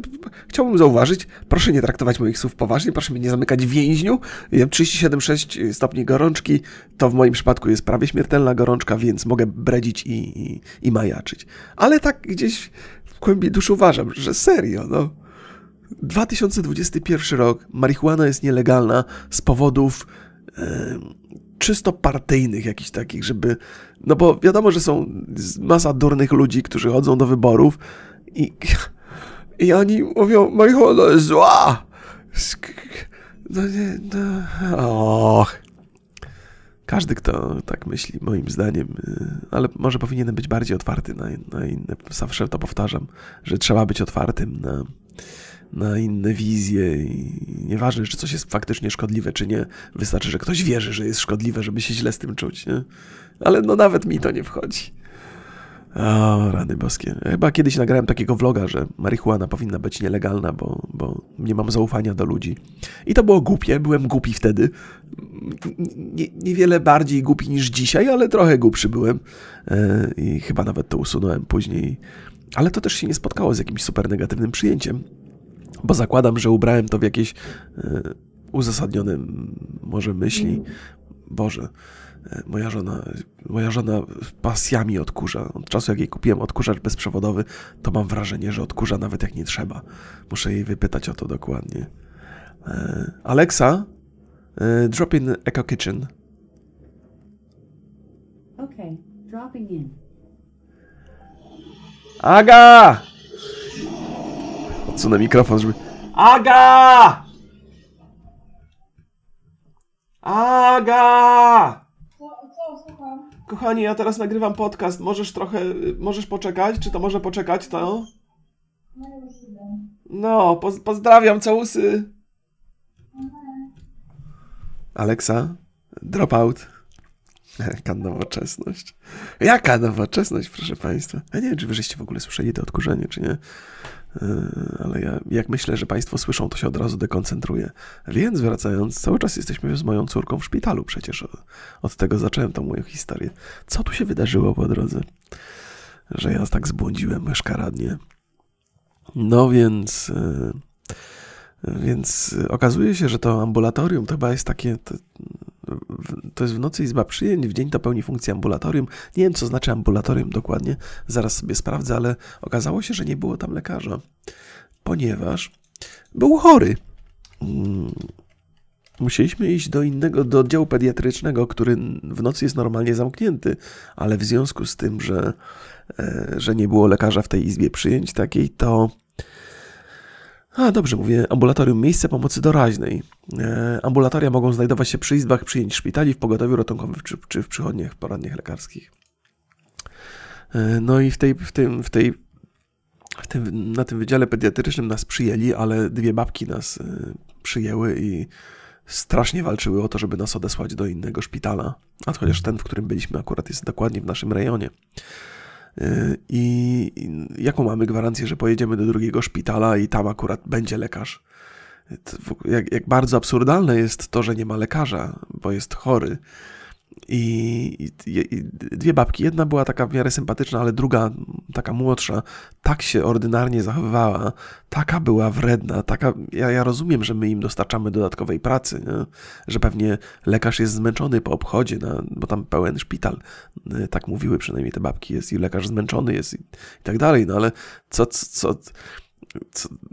chciałbym zauważyć, proszę nie traktować moich słów poważnie, proszę mnie nie zamykać w więźniu. 37,6 stopni gorączki to w moim przypadku jest prawie śmiertelna gorączka, więc mogę bredzić i, i, i majaczyć. Ale tak gdzieś w głębi duszy uważam, że serio, no. 2021 rok, marihuana jest nielegalna z powodów e, czysto partyjnych jakichś takich, żeby... No bo wiadomo, że są masa durnych ludzi, którzy chodzą do wyborów i i oni mówią, marihuana jest zła. No nie, no, och. każdy, kto tak myśli, moim zdaniem, y, ale może powinienem być bardziej otwarty na, na inne, zawsze to powtarzam, że trzeba być otwartym na, na inne wizje i nieważne, czy coś jest faktycznie szkodliwe, czy nie, wystarczy, że ktoś wierzy, że jest szkodliwe, żeby się źle z tym czuć, nie? Ale no nawet mi to nie wchodzi. O, rany boskie. Chyba kiedyś nagrałem takiego vloga, że marihuana powinna być nielegalna, bo, bo nie mam zaufania do ludzi. I to było głupie, byłem głupi wtedy. Nie, niewiele bardziej głupi niż dzisiaj, ale trochę głupszy byłem. E, I chyba nawet to usunąłem później. Ale to też się nie spotkało z jakimś super negatywnym przyjęciem, bo zakładam, że ubrałem to w jakieś e, uzasadnione może myśli. Boże. Moja żona, moja żona pasjami odkurza. Od czasu, jak jej kupiłem odkurzacz bezprzewodowy, to mam wrażenie, że odkurza nawet jak nie trzeba. Muszę jej wypytać o to dokładnie. E, Alexa, e, drop in Echo Kitchen. Okay, dropping in. Aga! Odsunę mikrofon, żeby... Aga! Aga! Kochani, ja teraz nagrywam podcast. Możesz trochę, możesz poczekać? Czy to może poczekać to? No, poz pozdrawiam, całusy. Alexa, drop out. Jaka nowoczesność. Jaka nowoczesność, proszę Państwa. Ja nie wiem, czy wy żeście w ogóle słyszeli to odkurzenie, czy nie. Yy, ale ja, jak myślę, że Państwo słyszą, to się od razu dekoncentruję. Więc wracając, cały czas jesteśmy z moją córką w szpitalu przecież. Od tego zacząłem tą moją historię. Co tu się wydarzyło po drodze? Że ja tak zbłądziłem szkaradnie. No więc... Yy, więc okazuje się, że to ambulatorium to chyba jest takie... To, jest w nocy izba przyjęć, w dzień to pełni funkcję ambulatorium. Nie wiem, co znaczy ambulatorium dokładnie, zaraz sobie sprawdzę, ale okazało się, że nie było tam lekarza, ponieważ był chory. Mm. Musieliśmy iść do innego, do oddziału pediatrycznego, który w nocy jest normalnie zamknięty, ale w związku z tym, że, e, że nie było lekarza w tej izbie przyjęć takiej, to a, dobrze mówię, ambulatorium miejsce pomocy doraźnej. E, ambulatoria mogą znajdować się przy izbach przyjęć szpitali, w pogotowiu ratunkowym czy, czy w przychodniach poradniach lekarskich. E, no i w tej, w tym, w tej, w tym, na tym wydziale pediatrycznym nas przyjęli, ale dwie babki nas e, przyjęły i strasznie walczyły o to, żeby nas odesłać do innego szpitala. A chociaż ten, w którym byliśmy, akurat jest dokładnie w naszym rejonie. I jaką mamy gwarancję, że pojedziemy do drugiego szpitala i tam akurat będzie lekarz? Jak, jak bardzo absurdalne jest to, że nie ma lekarza, bo jest chory. I, i, I, dwie babki, jedna była taka w miarę sympatyczna, ale druga, taka młodsza, tak się ordynarnie zachowywała, taka była wredna, taka, ja, ja rozumiem, że my im dostarczamy dodatkowej pracy, nie? że pewnie lekarz jest zmęczony po obchodzie, no, bo tam pełen szpital, tak mówiły przynajmniej te babki, jest i lekarz zmęczony jest i, i tak dalej, no ale co, co co,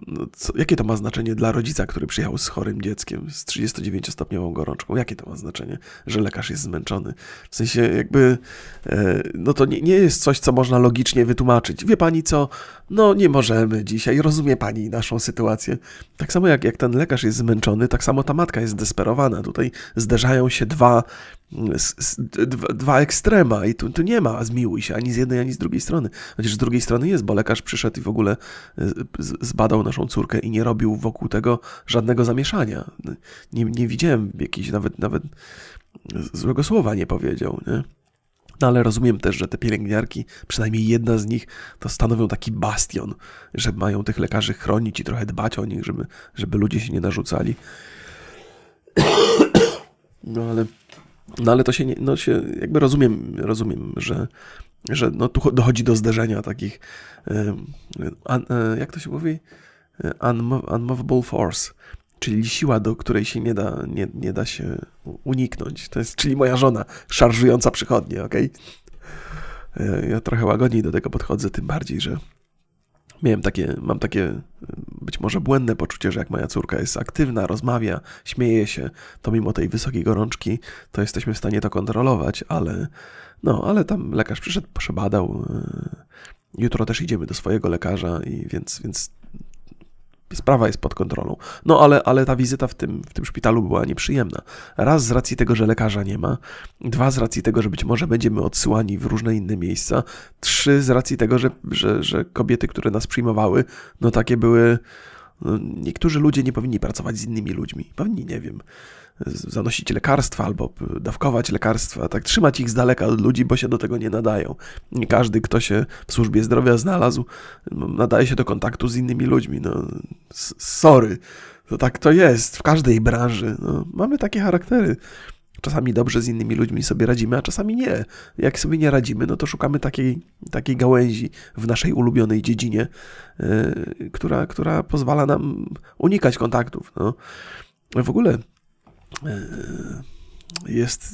no, co, jakie to ma znaczenie dla rodzica, który przyjechał z chorym dzieckiem, z 39-stopniową gorączką? Jakie to ma znaczenie, że lekarz jest zmęczony? W sensie, jakby, e, no to nie, nie jest coś, co można logicznie wytłumaczyć. Wie pani co? No, nie możemy dzisiaj, rozumie pani naszą sytuację. Tak samo jak, jak ten lekarz jest zmęczony, tak samo ta matka jest zdesperowana. Tutaj zderzają się dwa dwa ekstrema i tu, tu nie ma zmiłuj się ani z jednej, ani z drugiej strony. Chociaż z drugiej strony jest, bo lekarz przyszedł i w ogóle e, zbadał naszą córkę i nie robił wokół tego żadnego zamieszania. Nie, nie widziałem jakiejś nawet, nawet złego słowa nie powiedział, nie? No ale rozumiem też, że te pielęgniarki, przynajmniej jedna z nich, to stanowią taki bastion, że mają tych lekarzy chronić i trochę dbać o nich, żeby, żeby ludzie się nie narzucali. No ale no ale to się, nie, no się jakby rozumiem, rozumiem, że, że no tu dochodzi do zderzenia takich, e, jak to się mówi? unmovable force, czyli siła, do której się nie da, nie, nie da się uniknąć. To jest, czyli moja żona, szarżująca przychodnie, ok? E, ja trochę łagodniej do tego podchodzę, tym bardziej, że miałem takie, mam takie być może błędne poczucie, że jak moja córka jest aktywna, rozmawia, śmieje się, to mimo tej wysokiej gorączki, to jesteśmy w stanie to kontrolować, ale no, ale tam lekarz przyszedł, przebadał. E, jutro też idziemy do swojego lekarza i więc, więc sprawa jest pod kontrolą. No ale, ale ta wizyta w tym, w tym szpitalu była nieprzyjemna. Raz z racji tego, że lekarza nie ma, dwa z racji tego, że być może będziemy odsyłani w różne inne miejsca, trzy z racji tego, że, że, że kobiety, które nas przyjmowały, no takie były. No, niektórzy ludzie nie powinni pracować z innymi ludźmi. Powinni, nie wiem, zanosić lekarstwa albo dawkować lekarstwa, tak trzymać ich z daleka od ludzi, bo się do tego nie nadają. Nie każdy, kto się w służbie zdrowia znalazł, no, nadaje się do kontaktu z innymi ludźmi. No, sorry, to tak to jest w każdej branży. No, mamy takie charaktery. Czasami dobrze z innymi ludźmi sobie radzimy, a czasami nie. Jak sobie nie radzimy, no to szukamy takiej, takiej gałęzi w naszej ulubionej dziedzinie, yy, która, która pozwala nam unikać kontaktów. No. W ogóle jest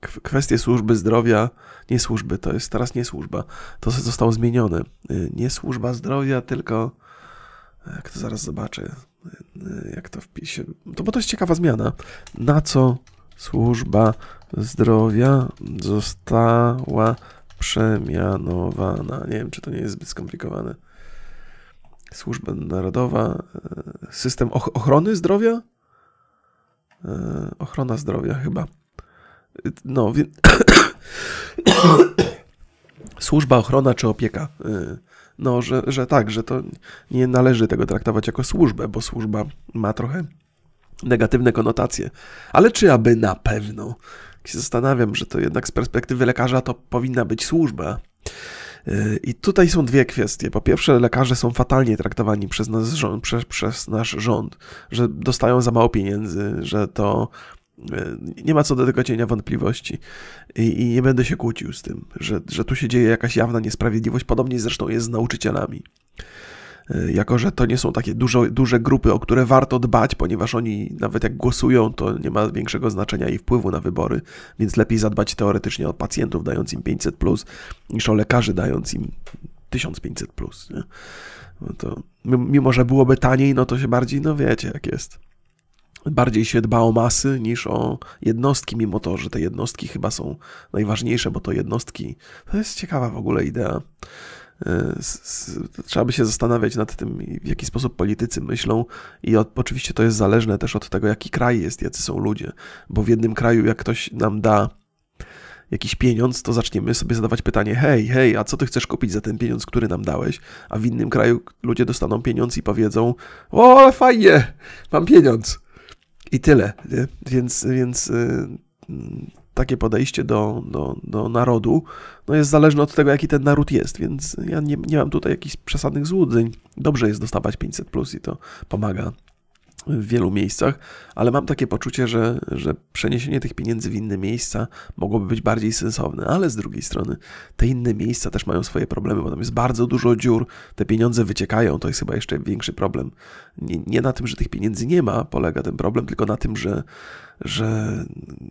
kwestie służby zdrowia, nie służby, to jest teraz nie służba, to zostało zmienione. Yy, nie służba zdrowia, tylko jak to zaraz zobaczę, jak to wpisie, to bo to jest ciekawa zmiana. Na co służba zdrowia została przemianowana. Nie wiem, czy to nie jest zbyt skomplikowane. Służba Narodowa, system ochrony zdrowia? Ochrona zdrowia chyba. No, więc... Służba, ochrona czy opieka. No, że, że tak, że to nie należy tego traktować jako służbę, bo służba ma trochę negatywne konotacje. Ale czy aby na pewno? się zastanawiam, że to jednak z perspektywy lekarza to powinna być służba. I tutaj są dwie kwestie. Po pierwsze, lekarze są fatalnie traktowani przez, nas przez, przez nasz rząd, że dostają za mało pieniędzy, że to e, nie ma co do tego cienia wątpliwości i, i, nie będę się kłócił z tym, że, że tu się dzieje jakaś jawna niesprawiedliwość. Podobnie zresztą jest z nauczycielami. E, jako że to nie są takie dużo, duże grupy, o które warto dbać, ponieważ oni nawet jak głosują, to nie ma większego znaczenia i wpływu na wybory, więc lepiej zadbać teoretycznie o pacjentów, dając im 500, plus, niż o lekarzy, dając im 1500. Plus, nie? No to, mimo, że byłoby taniej, no to się bardziej, no wiecie, jak jest. Bardziej się dba o masy niż o jednostki, mimo to, że te jednostki chyba są najważniejsze, bo to jednostki. To jest ciekawa w ogóle idea trzeba by się zastanawiać nad tym, w jaki sposób politycy myślą i od, oczywiście to jest zależne też od tego, jaki kraj jest, jacy są ludzie, bo w jednym kraju jak ktoś nam da jakiś pieniądz, to zaczniemy sobie zadawać pytanie, hej, hej, a co ty chcesz kupić za ten pieniądz, który nam dałeś? A w innym kraju ludzie dostaną pieniądz i powiedzą, o, fajnie, mam pieniądz. I tyle, nie? Więc, więc yy, takie podejście do, do, do narodu no jest zależne od tego, jaki ten naród jest, więc ja nie, nie mam tutaj jakichś przesadnych złudzeń. Dobrze jest dostawać 500 plus i to pomaga w wielu miejscach, ale mam takie poczucie, że, że przeniesienie tych pieniędzy w inne miejsca mogłoby być bardziej sensowne, ale z drugiej strony te inne miejsca też mają swoje problemy, bo tam jest bardzo dużo dziur, te pieniądze wyciekają, to jest chyba jeszcze większy problem. Nie, nie na tym, że tych pieniędzy nie ma, polega ten problem, tylko na tym, że, że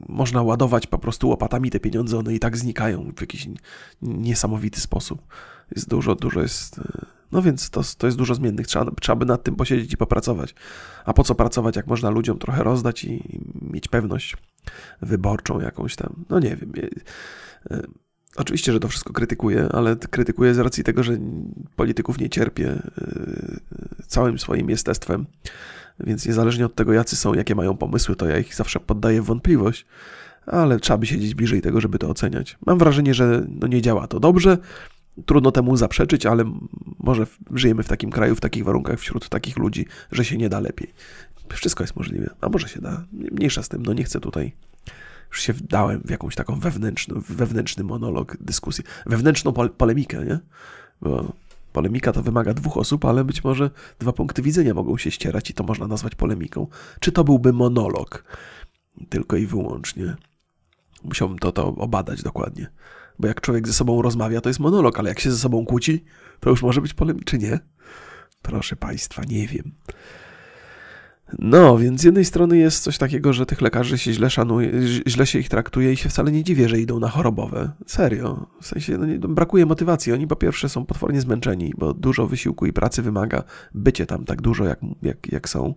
można ładować po prostu łopatami te pieniądze, one i tak znikają w jakiś niesamowity sposób. Jest dużo, dużo jest no więc to, to jest dużo zmiennych. Trzeba, trzeba by nad tym posiedzieć i popracować. A po co pracować, jak można ludziom trochę rozdać i, i mieć pewność wyborczą jakąś tam? No nie wiem. E, oczywiście, że to wszystko krytykuję, ale krytykuję z racji tego, że polityków nie cierpię e, całym swoim jestestwem. Więc niezależnie od tego, jacy są, jakie mają pomysły, to ja ich zawsze poddaję w wątpliwość ale trzeba by siedzieć bliżej tego, żeby to oceniać. Mam wrażenie, że no nie działa to dobrze, Trudno temu zaprzeczyć, ale może żyjemy w takim kraju, w takich warunkach, wśród takich ludzi, że się nie da lepiej. Wszystko jest możliwe, a może się da. Mniejsza z tym, no nie chcę tutaj. Już się wdałem w jakąś taką wewnętrzną, wewnętrzny monolog, dyskusję, wewnętrzną pol polemikę, nie? Bo polemika to wymaga dwóch osób, ale być może dwa punkty widzenia mogą się ścierać i to można nazwać polemiką. Czy to byłby monolog? Tylko i wyłącznie. Musiałbym to, to obadać dokładnie. Bo jak człowiek ze sobą rozmawia, to jest monolog, ale jak się ze sobą kłóci, to już może być polem, czy nie? Proszę Państwa, nie wiem. No, więc z jednej strony jest coś takiego, że tych lekarzy się źle szanuje, źle się ich traktuje i się wcale nie dziwię, że idą na chorobowe. Serio. W sensie no nie, brakuje motywacji. Oni po pierwsze są potwornie zmęczeni, bo dużo wysiłku i pracy wymaga bycie tam tak dużo, jak, jak, jak są.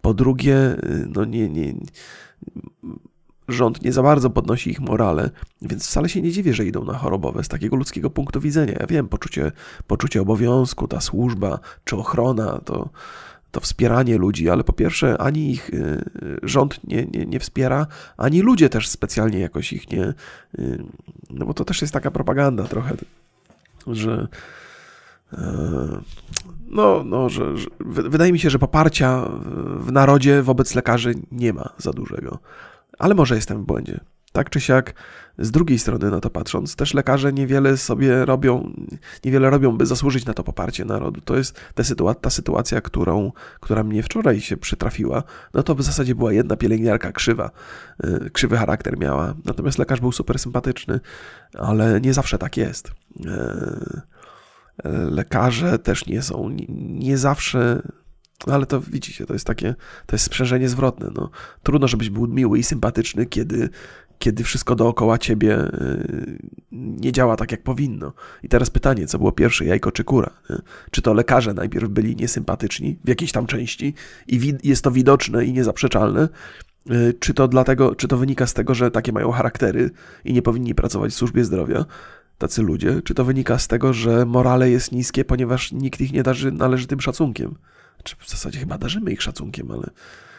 Po drugie, y, no nie, nie, rząd nie za bardzo podnosi ich morale, więc wcale się nie dziwię, że idą na chorobowe z takiego ludzkiego punktu widzenia. Ja wiem, poczucie, poczucie obowiązku, ta służba czy ochrona, to, to wspieranie ludzi, ale po pierwsze ani ich y, rząd nie, nie, nie wspiera, ani ludzie też specjalnie jakoś ich nie, y, no bo to też jest taka propaganda trochę, że no, no że, że, wydaje mi się, że poparcia w narodzie wobec lekarzy nie ma za dużego. Ale może jestem w błędzie. Tak czy siak, z drugiej strony na to patrząc, też lekarze niewiele sobie robią, niewiele robią, by zasłużyć na to poparcie narodu. To jest ta, sytuacja, ta sytuacja, którą, która mnie wczoraj się przytrafiła. No to w zasadzie była jedna pielęgniarka krzywa, y, krzywy charakter miała. Natomiast lekarz był super sympatyczny, ale nie zawsze tak jest. Y, lekarze też nie są, nie zawsze no ale to widzicie, to jest takie, to jest sprzężenie zwrotne. No. Trudno, żebyś był miły i sympatyczny, kiedy, kiedy wszystko dookoła ciebie y, nie działa tak, jak powinno. I teraz pytanie, co było pierwsze, jajko czy kura? Czy to lekarze najpierw byli niesympatyczni w jakiejś tam części i jest to widoczne i niezaprzeczalne, y, czy to dlatego, czy to wynika z tego, że takie mają charaktery i nie powinni pracować w służbie zdrowia, tacy ludzie, czy to wynika z tego, że morale jest niskie, ponieważ nikt ich nie darzy należytym szacunkiem? Czy w zasadzie chyba darzymy ich szacunkiem, ale,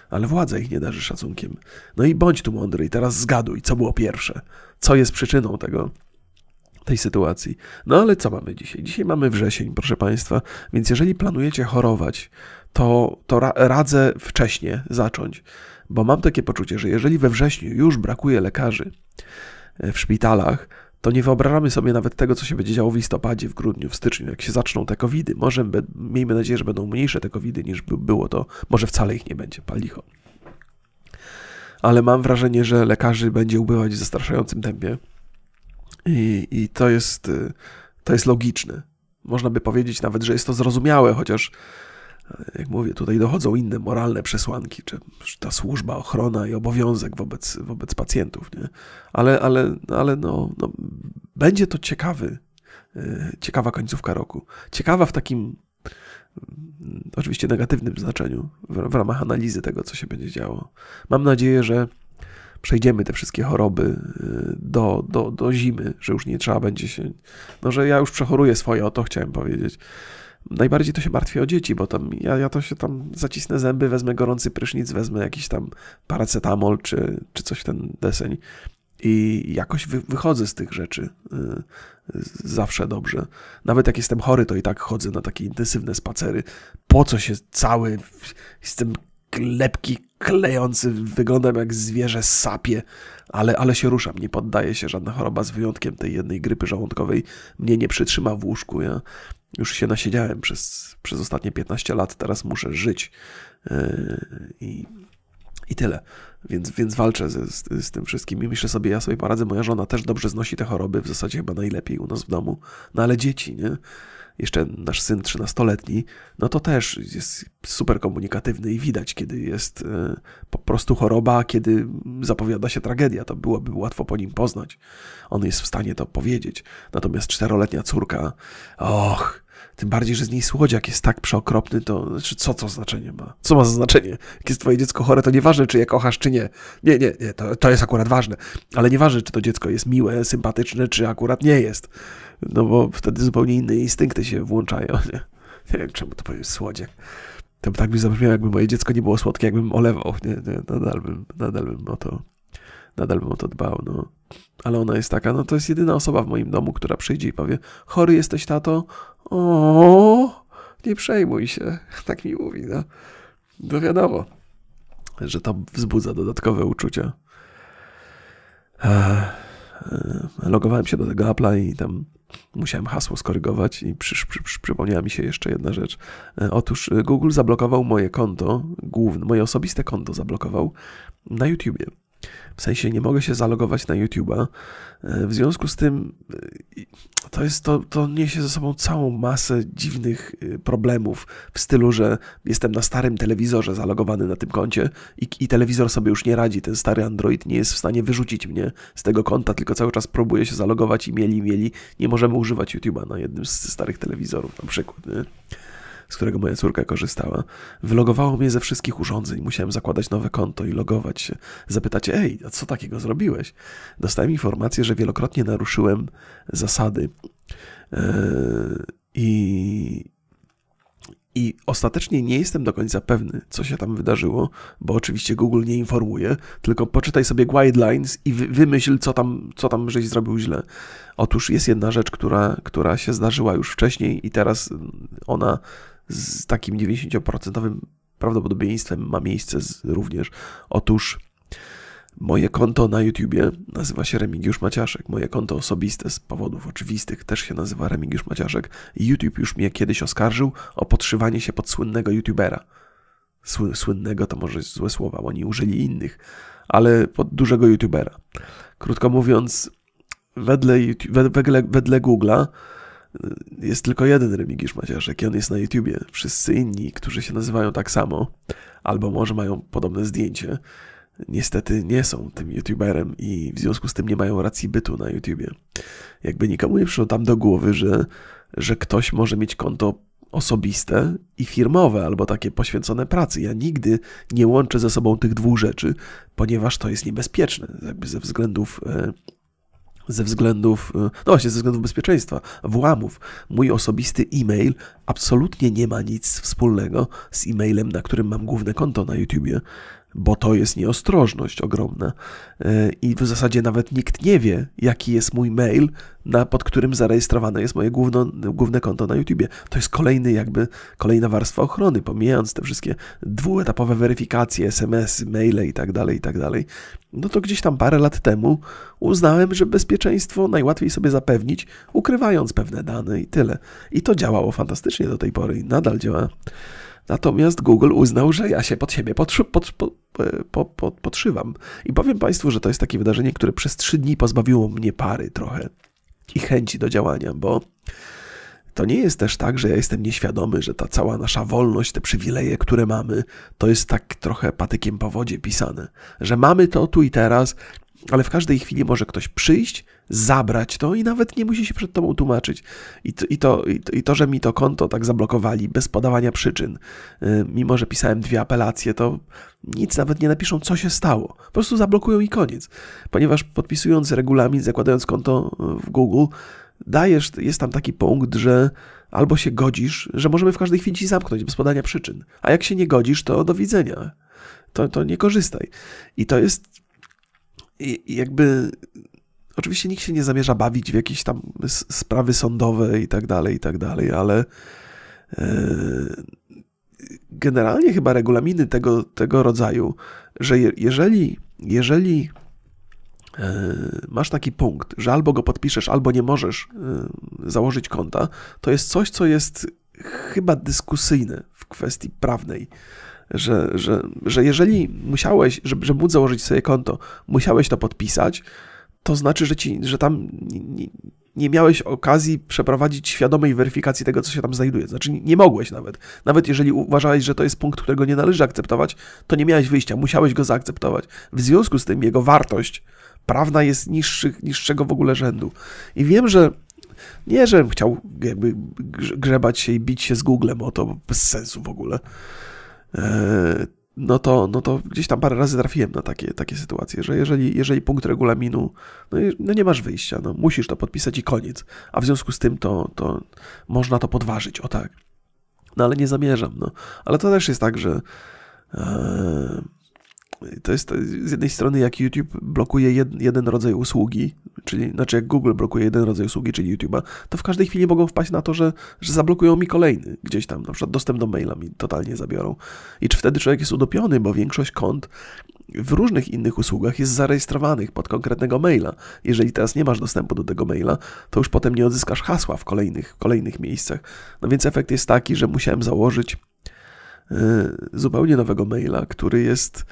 ale władza ich nie darzy szacunkiem. No i bądź tu mądry i teraz zgaduj, co było pierwsze. Co jest przyczyną tego, tej sytuacji. No ale co mamy dzisiaj? Dzisiaj mamy wrzesień, proszę Państwa, więc jeżeli planujecie chorować, to, to ra radzę wcześniej zacząć, bo mam takie poczucie, że jeżeli we wrześniu już brakuje lekarzy e, w szpitalach, to nie wyobrażamy sobie nawet tego, co się będzie działo w listopadzie, w grudniu, w styczniu, jak się zaczną te covidy. Może, miejmy nadzieję, że będą mniejsze te covidy niż było to, może wcale ich nie będzie, palicho. Ale mam wrażenie, że lekarzy będzie ubywać w zastraszającym tempie i, i to, jest, to jest logiczne. Można by powiedzieć nawet, że jest to zrozumiałe, chociaż jak mówię, tutaj dochodzą inne moralne przesłanki, czy, ta służba, ochrona i obowiązek wobec, wobec pacjentów, nie? Ale, ale, ale no, no, będzie to ciekawy, e, ciekawa końcówka roku. Ciekawa w takim mm, oczywiście negatywnym znaczeniu, w, w ramach analizy tego, co się będzie działo. Mam nadzieję, że przejdziemy te wszystkie choroby e, do, do, do zimy, że już nie trzeba będzie się. No, że ja już przechoruję swoje, o to chciałem powiedzieć najbardziej to się martwię o dzieci, bo tam ja, ja to się tam zacisnę zęby, wezmę gorący prysznic, wezmę jakiś tam paracetamol czy, czy coś w ten deseń i jakoś wy, wychodzę z tych rzeczy y, zawsze dobrze. Nawet jak jestem chory, to i tak chodzę na takie intensywne spacery. Po co się cały, jestem lepki, klejący, wyglądam jak zwierzę, sapie, ale, ale się ruszam, nie poddaję się, żadna choroba z wyjątkiem tej jednej grypy żołądkowej mnie nie przytrzyma w łóżku. Ja już się nasiedziałem przez, przez ostatnie 15 lat, teraz muszę żyć yy, i, i tyle. Więc, więc walczę z, z, tym wszystkim i myślę sobie, ja sobie poradzę, moja żona też dobrze znosi te choroby, w zasadzie chyba najlepiej u nas w domu, no ale dzieci, nie? Jeszcze nasz syn 13-letni, no to też jest super komunikatywny i widać, kiedy jest yy, po prostu choroba, kiedy zapowiada się tragedia, to byłoby łatwo po nim poznać. On jest w stanie to powiedzieć. Natomiast czteroletnia córka, och, tym bardziej, że z niej słodziak jest tak przeokropny, to znaczy, co to znaczenie ma? Co ma za znaczenie? Jak jest twoje dziecko chore, to nieważne, czy je kochasz, czy nie. Nie, nie, nie, to, to jest akurat ważne. Ale nieważne, czy to dziecko jest miłe, sympatyczne, czy akurat nie jest. No bo wtedy zupełnie inne instynkty się włączają. Nie, nie wiem, czemu to powiem słodziak. To tak by zabrzmiało, jakby moje dziecko nie było słodkie, jakbym olewał. Nie, nie, nadal bym, nadal bym o to, nadal bym o to dbał, no. Ale ona jest taka, no to jest jedyna osoba w moim domu, która przyjdzie i powie, chory jesteś, tato? O, nie przejmuj się. Tak mi mówi, no. No wiadomo, że to wzbudza dodatkowe uczucia. Logowałem się do tego Apple'a i tam musiałem hasło skorygować i przy, przy, przy, przypomniała mi się jeszcze jedna rzecz. E, otóż Google zablokował moje konto, główne, moje osobiste konto zablokował na YouTubie. W sensie nie mogę się zalogować na YouTube'a. E, w związku z tym e, to, jest, to, to niesie ze sobą całą masę dziwnych e, problemów w stylu, że jestem na starym telewizorze zalogowany na tym koncie i, i telewizor sobie już nie radzi. Ten stary Android nie jest w stanie wyrzucić mnie z tego konta, tylko cały czas próbuje się zalogować i mieli, mieli. Nie możemy używać YouTube'a na jednym z starych telewizorów na przykład. Nie? Z którego moja córka korzystała. Wylogowało mnie ze wszystkich urządzeń. Musiałem zakładać nowe konto i logować się. Zapytać, ej, a co takiego zrobiłeś? Dostałem informację, że wielokrotnie naruszyłem zasady. Yy, I I ostatecznie nie jestem do końca pewny, co się tam wydarzyło, bo oczywiście Google nie informuje, tylko poczytaj sobie guidelines i wymyśl, co tam, co tam żeś zrobił źle. Otóż jest jedna rzecz, która, która się zdarzyła już wcześniej i teraz ona z takim 90% prawdopodobieństwem ma miejsce również. Otóż Moje konto na YouTubie nazywa się Remigiusz Maciaszek. Moje konto osobiste z powodów oczywistych też się nazywa Remigiusz Maciaszek. YouTube już mnie kiedyś oskarżył o podszywanie się pod słynnego YouTubera. Słynnego to może złe słowa, oni użyli innych, ale pod dużego YouTubera. Krótko mówiąc, wedle, wedle, wedle Google'a jest tylko jeden Remigiusz Maciaszek i on jest na YouTubie. Wszyscy inni, którzy się nazywają tak samo, albo może mają podobne zdjęcie, niestety nie są tym youtuberem i w związku z tym nie mają racji bytu na YouTubie. Jakby nikomu nie przyszło tam do głowy, że, że ktoś może mieć konto osobiste i firmowe, albo takie poświęcone pracy. Ja nigdy nie łączę ze sobą tych dwóch rzeczy, ponieważ to jest niebezpieczne, jakby ze względów e, ze względów, e, no właśnie, ze względów bezpieczeństwa, włamów. Mój osobisty e-mail absolutnie nie ma nic wspólnego z e-mailem, na którym mam główne konto na YouTubie bo to jest nieostrożność ogromna. E, I w zasadzie nawet nikt nie wie, jaki jest mój mail, na, pod którym zarejestrowane jest moje główno, główne konto na YouTubie. To jest kolejny jakby, kolejna warstwa ochrony, pomijając te wszystkie dwuetapowe weryfikacje, SMS, maile i tak dalej, i tak dalej. No to gdzieś tam parę lat temu uznałem, że bezpieczeństwo najłatwiej sobie zapewnić, ukrywając pewne dane i tyle. I to działało fantastycznie do tej pory i nadal działa. Natomiast Google uznał, że ja się pod siebie podszy, pod, pod, pod, pod, podszywam. I powiem Państwu, że to jest takie wydarzenie, które przez trzy dni pozbawiło mnie pary trochę i chęci do działania, bo to nie jest też tak, że ja jestem nieświadomy, że ta cała nasza wolność, te przywileje, które mamy, to jest tak trochę patykiem po wodzie pisane. Że mamy to tu i teraz, ale w każdej chwili może ktoś przyjść, zabrać to i nawet nie musi się przed tobą tłumaczyć. I to, i to, i to że mi to konto tak zablokowali bez podawania przyczyn, y, mimo że pisałem dwie apelacje, to nic nawet nie napiszą, co się stało. Po prostu zablokują i koniec. Ponieważ podpisując regulamin, zakładając konto w Google, dajesz, jest tam taki punkt, że albo się godzisz, że możemy w każdej chwili ci zamknąć bez podania przyczyn. A jak się nie godzisz, to do widzenia. To, to nie korzystaj. I to jest i jakby oczywiście nikt się nie zamierza bawić w jakieś tam sprawy sądowe i tak dalej, i tak dalej, ale e, generalnie chyba regulaminy tego, tego rodzaju, że jeżeli, jeżeli e, masz taki punkt, że albo go podpiszesz, albo nie możesz e, założyć konta, to jest coś, co jest chyba dyskusyjne w kwestii prawnej że, że, że jeżeli musiałeś, żeby, żeby móc założyć sobie konto, musiałeś to podpisać, to znaczy, że, ci, że tam nie, nie miałeś okazji przeprowadzić świadomej weryfikacji tego, co się tam znajduje. Znaczy, nie mogłeś nawet. Nawet jeżeli uważałeś, że to jest punkt, którego nie należy akceptować, to nie miałeś wyjścia, musiałeś go zaakceptować. W związku z tym jego wartość prawna jest niższy, niższego w ogóle rzędu. I wiem, że nie, żebym chciał jakby grzebać się i bić się z Googlem o to, bez sensu w ogóle. E, no to, no to gdzieś tam parę razy trafiłem na takie, takie sytuacje, że jeżeli, jeżeli punkt regulaminu, no, no nie masz wyjścia, no musisz to podpisać i koniec, a w związku z tym to, to można to podważyć, o tak. No ale nie zamierzam, no. Ale to też jest tak, że e, to jest z jednej strony, jak YouTube blokuje jed, jeden rodzaj usługi, czyli znaczy jak Google blokuje jeden rodzaj usługi, czyli YouTube'a, to w każdej chwili mogą wpaść na to, że, że zablokują mi kolejny gdzieś tam, na przykład dostęp do maila mi totalnie zabiorą. I czy wtedy człowiek jest udopiony, bo większość kont w różnych innych usługach jest zarejestrowanych pod konkretnego maila. Jeżeli teraz nie masz dostępu do tego maila, to już potem nie odzyskasz hasła w kolejnych, kolejnych miejscach. No więc efekt jest taki, że musiałem założyć yy, zupełnie nowego maila, który jest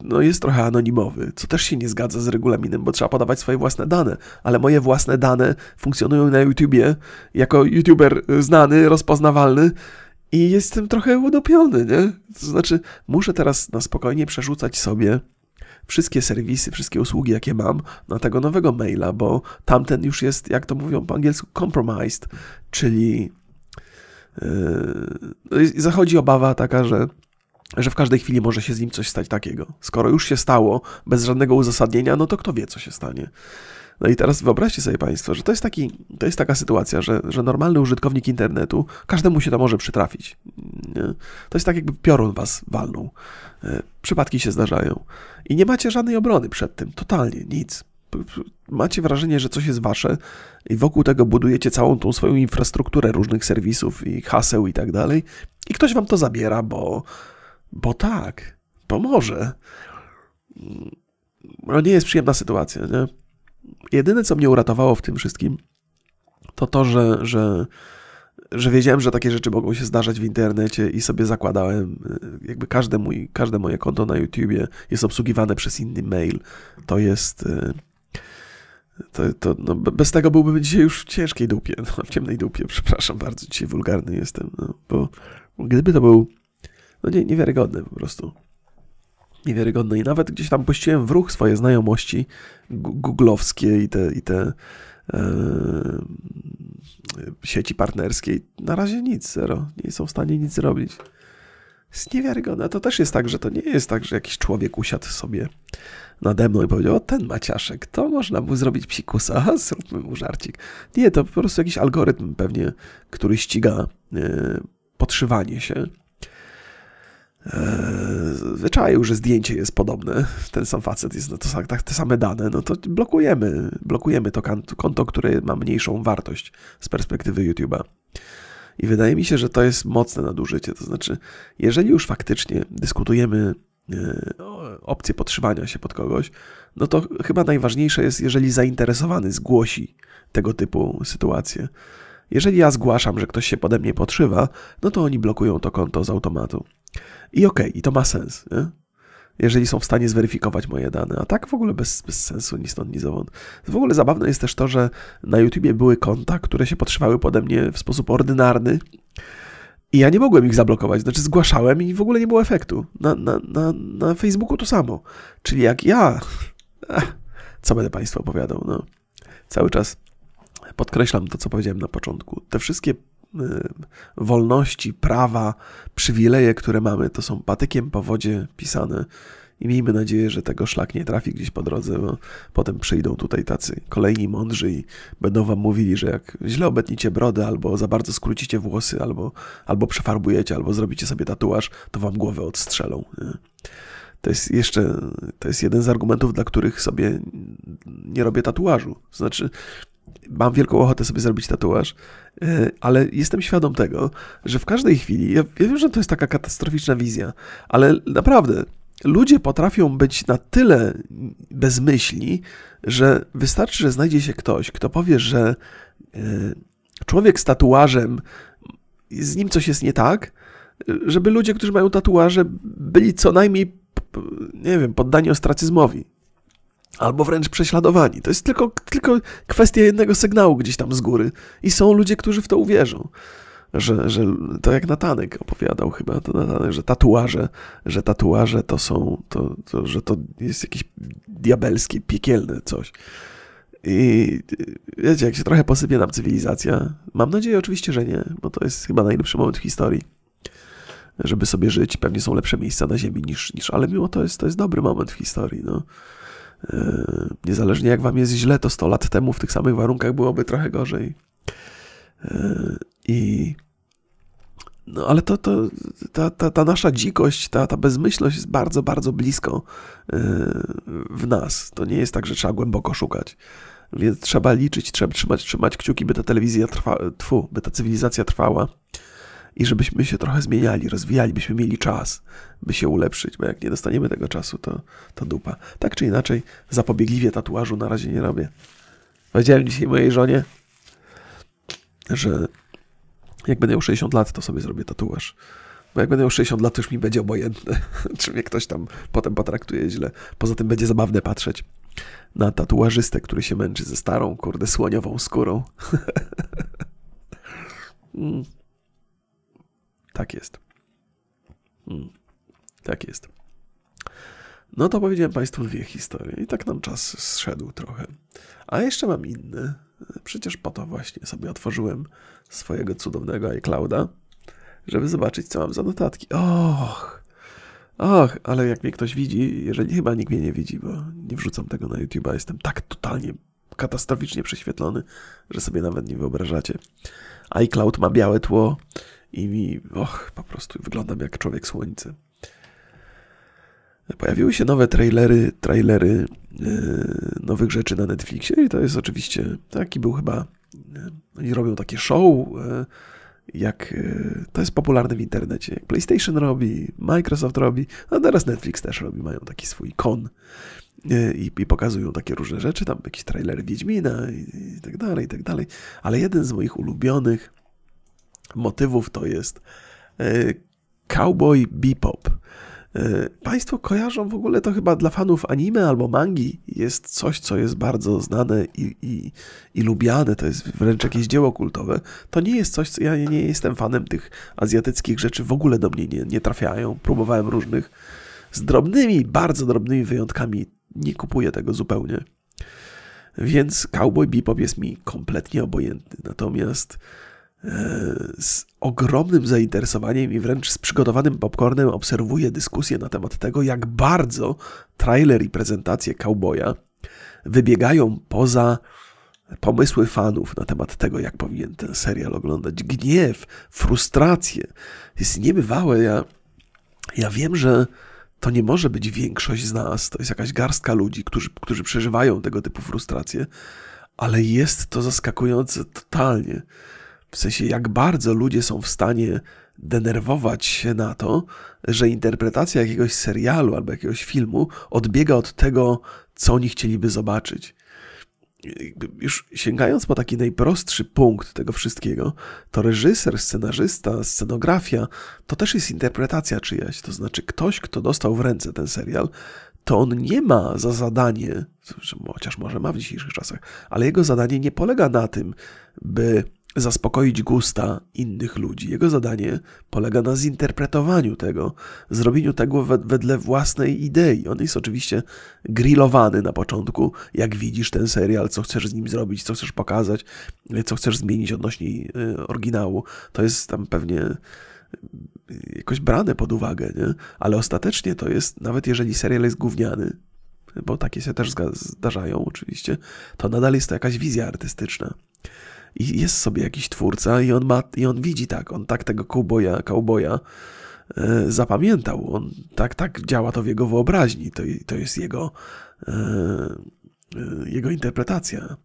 no jest trochę anonimowy, co też się nie zgadza z regulaminem, bo trzeba podawać swoje własne dane, ale moje własne dane funkcjonują na YouTubie jako YouTuber znany, rozpoznawalny i jestem trochę udopiony, nie? To znaczy, muszę teraz na spokojnie przerzucać sobie wszystkie serwisy, wszystkie usługi, jakie mam, na tego nowego maila, bo tamten już jest, jak to mówią po angielsku, compromised, czyli yy, zachodzi obawa taka, że że w każdej chwili może się z nim coś stać takiego. Skoro już się stało bez żadnego uzasadnienia, no to kto wie, co się stanie. No i teraz wyobraźcie sobie Państwo, że to jest, taki, to jest taka sytuacja, że, że normalny użytkownik internetu, każdemu się to może przytrafić. To jest tak, jakby piorun was walnął. E, przypadki się zdarzają. I nie macie żadnej obrony przed tym, totalnie, nic. Macie wrażenie, że coś jest wasze i wokół tego budujecie całą tą swoją infrastrukturę różnych serwisów i haseł i tak dalej. I ktoś wam to zabiera, bo, bo tak, pomoże. No nie jest przyjemna sytuacja, nie? Jedyne, co mnie uratowało w tym wszystkim, to to, że, że, że wiedziałem, że takie rzeczy mogą się zdarzać w internecie i sobie zakładałem, y, jakby każde, mój, każde moje konto na YouTubie jest obsługiwane przez inny mail. To jest... Y, to, to, no bez tego byłbym dzisiaj już w ciężkiej dupie, no, w ciemnej dupie, przepraszam bardzo, dzisiaj wulgarny jestem, no, bo gdyby to był, no nie, niewiarygodny po prostu niewiarygodne. I nawet gdzieś tam puściłem w ruch swoje znajomości googlowskie i te, i te e, sieci partnerskie. Na razie nic, zero. Nie są w stanie nic zrobić. Jest niewiarygodne. To też jest tak, że to nie jest tak, że jakiś człowiek usiadł sobie nade mną i powiedział, o ten Maciaszek, to można mu zrobić psikusa, zróbmy mu żarcik. Nie, to po prostu jakiś algorytm pewnie, który ściga e, podszywanie się wyczaił, że zdjęcie jest podobne, ten sam facet jest, no to tak, te same dane, no to blokujemy, blokujemy to konto, które ma mniejszą wartość z perspektywy YouTube'a. I wydaje mi się, że to jest mocne nadużycie. To znaczy, jeżeli już faktycznie dyskutujemy e, opcję podszywania się pod kogoś, no to chyba najważniejsze jest, jeżeli zainteresowany zgłosi tego typu sytuacje. Jeżeli ja zgłaszam, że ktoś się pode mnie podszywa, no to oni blokują to konto z automatu. I okej, okay, i to ma sens, nie? jeżeli są w stanie zweryfikować moje dane. A tak w ogóle bez, bez sensu, ni stąd, ni zowąd. W ogóle zabawne jest też to, że na YouTubie były konta, które się podszywały pode mnie w sposób ordynarny i ja nie mogłem ich zablokować. Znaczy zgłaszałem i w ogóle nie było efektu. Na, na, na, na Facebooku to samo. Czyli jak ja... Co będę Państwu opowiadał? No, cały czas podkreślam to, co powiedziałem na początku. Te wszystkie wolności, prawa, przywileje, które mamy, to są patykiem po wodzie pisane. I miejmy nadzieję, że tego szlak nie trafi gdzieś po drodze, bo potem przyjdą tutaj tacy kolejni mądrzy i będą wam mówili, że jak źle obetnicie brody, albo za bardzo skrócicie włosy, albo, albo przefarbujecie, albo zrobicie sobie tatuaż, to wam głowę odstrzelą. To jest jeszcze, to jest jeden z argumentów, dla których sobie nie robię tatuażu. Znaczy, mam wielką ochotę sobie zrobić tatuaż, e, ale jestem świadom tego, że w każdej chwili, ja wiem, że to jest taka katastroficzna wizja, ale naprawdę ludzie potrafią być na tyle bezmyślni, że wystarczy, że znajdzie się ktoś, kto powie, że e, człowiek z tatuażem, z nim coś jest nie tak, żeby ludzie, którzy mają tatuaże, byli co najmniej, nie wiem, poddani ostracyzmowi albo wręcz prześladowani. To jest tylko, tylko kwestia jednego sygnału gdzieś tam z góry. I są ludzie, którzy w to uwierzą. Że, że to jak Natanek opowiadał chyba, to Natanek, że tatuaże, że tatuaże to są, to, to, że to jest jakieś diabelskie, piekielne coś. I wiecie, jak się trochę posypie nam cywilizacja, mam nadzieję oczywiście, że nie, bo to jest chyba najlepszy moment w historii, żeby sobie żyć. Pewnie są lepsze miejsca na ziemi niż, niż ale mimo to jest, to jest dobry moment w historii. No. E, niezależnie jak wam jest źle, to 100 lat temu w tych samych warunkach byłoby trochę gorzej. E, I no ale to, to ta, ta, ta nasza dzikość, ta, ta bezmyślność jest bardzo, bardzo blisko e, w nas. To nie jest tak, że trzeba głęboko szukać. Więc trzeba liczyć, trzeba trzymać, trzymać kciuki, by ta telewizja trwa, tfu, by ta cywilizacja trwała i żebyśmy się trochę zmieniali, rozwijali, byśmy mieli czas, by się ulepszyć, bo jak nie dostaniemy tego czasu, to, to dupa. Tak czy inaczej, zapobiegliwie tatuażu na razie nie robię. Powiedziałem dzisiaj mojej żonie, że jak będę miał 60 lat, to sobie zrobię tatuaż. Bo jak będę miał 60 lat, to już mi będzie obojętne, czy mnie ktoś tam potem potraktuje źle. Poza tym będzie zabawne patrzeć na tatuażystę, który się męczy ze starą, kurde, słoniową skórą. mm. Tak jest. Hmm. Tak jest. No to powiedziałem Państwu dwie historie i tak nam czas zszedł trochę. A jeszcze mam inny. Przecież po to właśnie sobie otworzyłem swojego cudownego iClouda, żeby zobaczyć, co mam za notatki. Och, och, ale jak mnie ktoś widzi, jeżeli chyba nikt mnie nie widzi, bo nie wrzucam tego na YouTube'a, jestem tak totalnie katastroficznie prześwietlony, że sobie nawet nie wyobrażacie. iCloud ma białe tło i mi, och, po prostu wyglądam jak człowiek słońce. Pojawiły się nowe trailery, trailery yy, nowych rzeczy na Netflixie i to jest oczywiście, taki był chyba, yy, oni robią takie show, yy, jak to jest popularne w internecie, jak PlayStation robi, Microsoft robi, a teraz Netflix też robi, mają taki swój kon i, i pokazują takie różne rzeczy, tam jakieś trailery Wiedźmina i, i tak dalej, i tak dalej, ale jeden z moich ulubionych motywów to jest Cowboy Bebop. E, państwo kojarzą w ogóle to chyba dla fanów anime albo mangi jest coś, co jest bardzo znane i, i, i lubiane, to jest wręcz jakieś dzieło kultowe. To nie jest coś, co ja nie jestem fanem tych azjatyckich rzeczy, w ogóle do mnie nie, nie trafiają. Próbowałem różnych z drobnymi, bardzo drobnymi wyjątkami, nie kupuję tego zupełnie. Więc Cowboy Bebop jest mi kompletnie obojętny. Natomiast z ogromnym zainteresowaniem i wręcz z przygotowanym popcornem obserwuję dyskusję na temat tego, jak bardzo trailer i prezentacje Cowboya wybiegają poza pomysły fanów na temat tego, jak powinien ten serial oglądać. Gniew, frustrację. Jest niebywałe. Ja, ja wiem, że to nie może być większość z nas, to jest jakaś garstka ludzi, którzy, którzy przeżywają tego typu frustracje, ale jest to zaskakujące totalnie. W sensie, jak bardzo ludzie są w stanie denerwować się na to, że interpretacja jakiegoś serialu albo jakiegoś filmu odbiega od tego, co oni chcieliby zobaczyć. Już sięgając po taki najprostszy punkt tego wszystkiego, to reżyser, scenarzysta, scenografia to też jest interpretacja czyjaś. To znaczy, ktoś, kto dostał w ręce ten serial, to on nie ma za zadanie, chociaż może ma w dzisiejszych czasach, ale jego zadanie nie polega na tym, by zaspokoić gusta innych ludzi. Jego zadanie polega na zinterpretowaniu tego, zrobieniu tego wedle własnej idei. On jest oczywiście grillowany na początku, jak widzisz ten serial, co chcesz z nim zrobić, co chcesz pokazać, co chcesz zmienić odnośnie y, oryginału. To jest tam pewnie y, jakoś brane pod uwagę, nie? ale ostatecznie to jest, nawet jeżeli serial jest gówniany, bo takie się też zdarzają oczywiście, to nadal jest to jakaś wizja artystyczna i jest sobie jakiś twórca i on ma, i on widzi tak, on tak tego cowboya, cowboya e, zapamiętał, on tak, tak działa to w jego wyobraźni, to, to jest jego, e, e, jego interpretacja.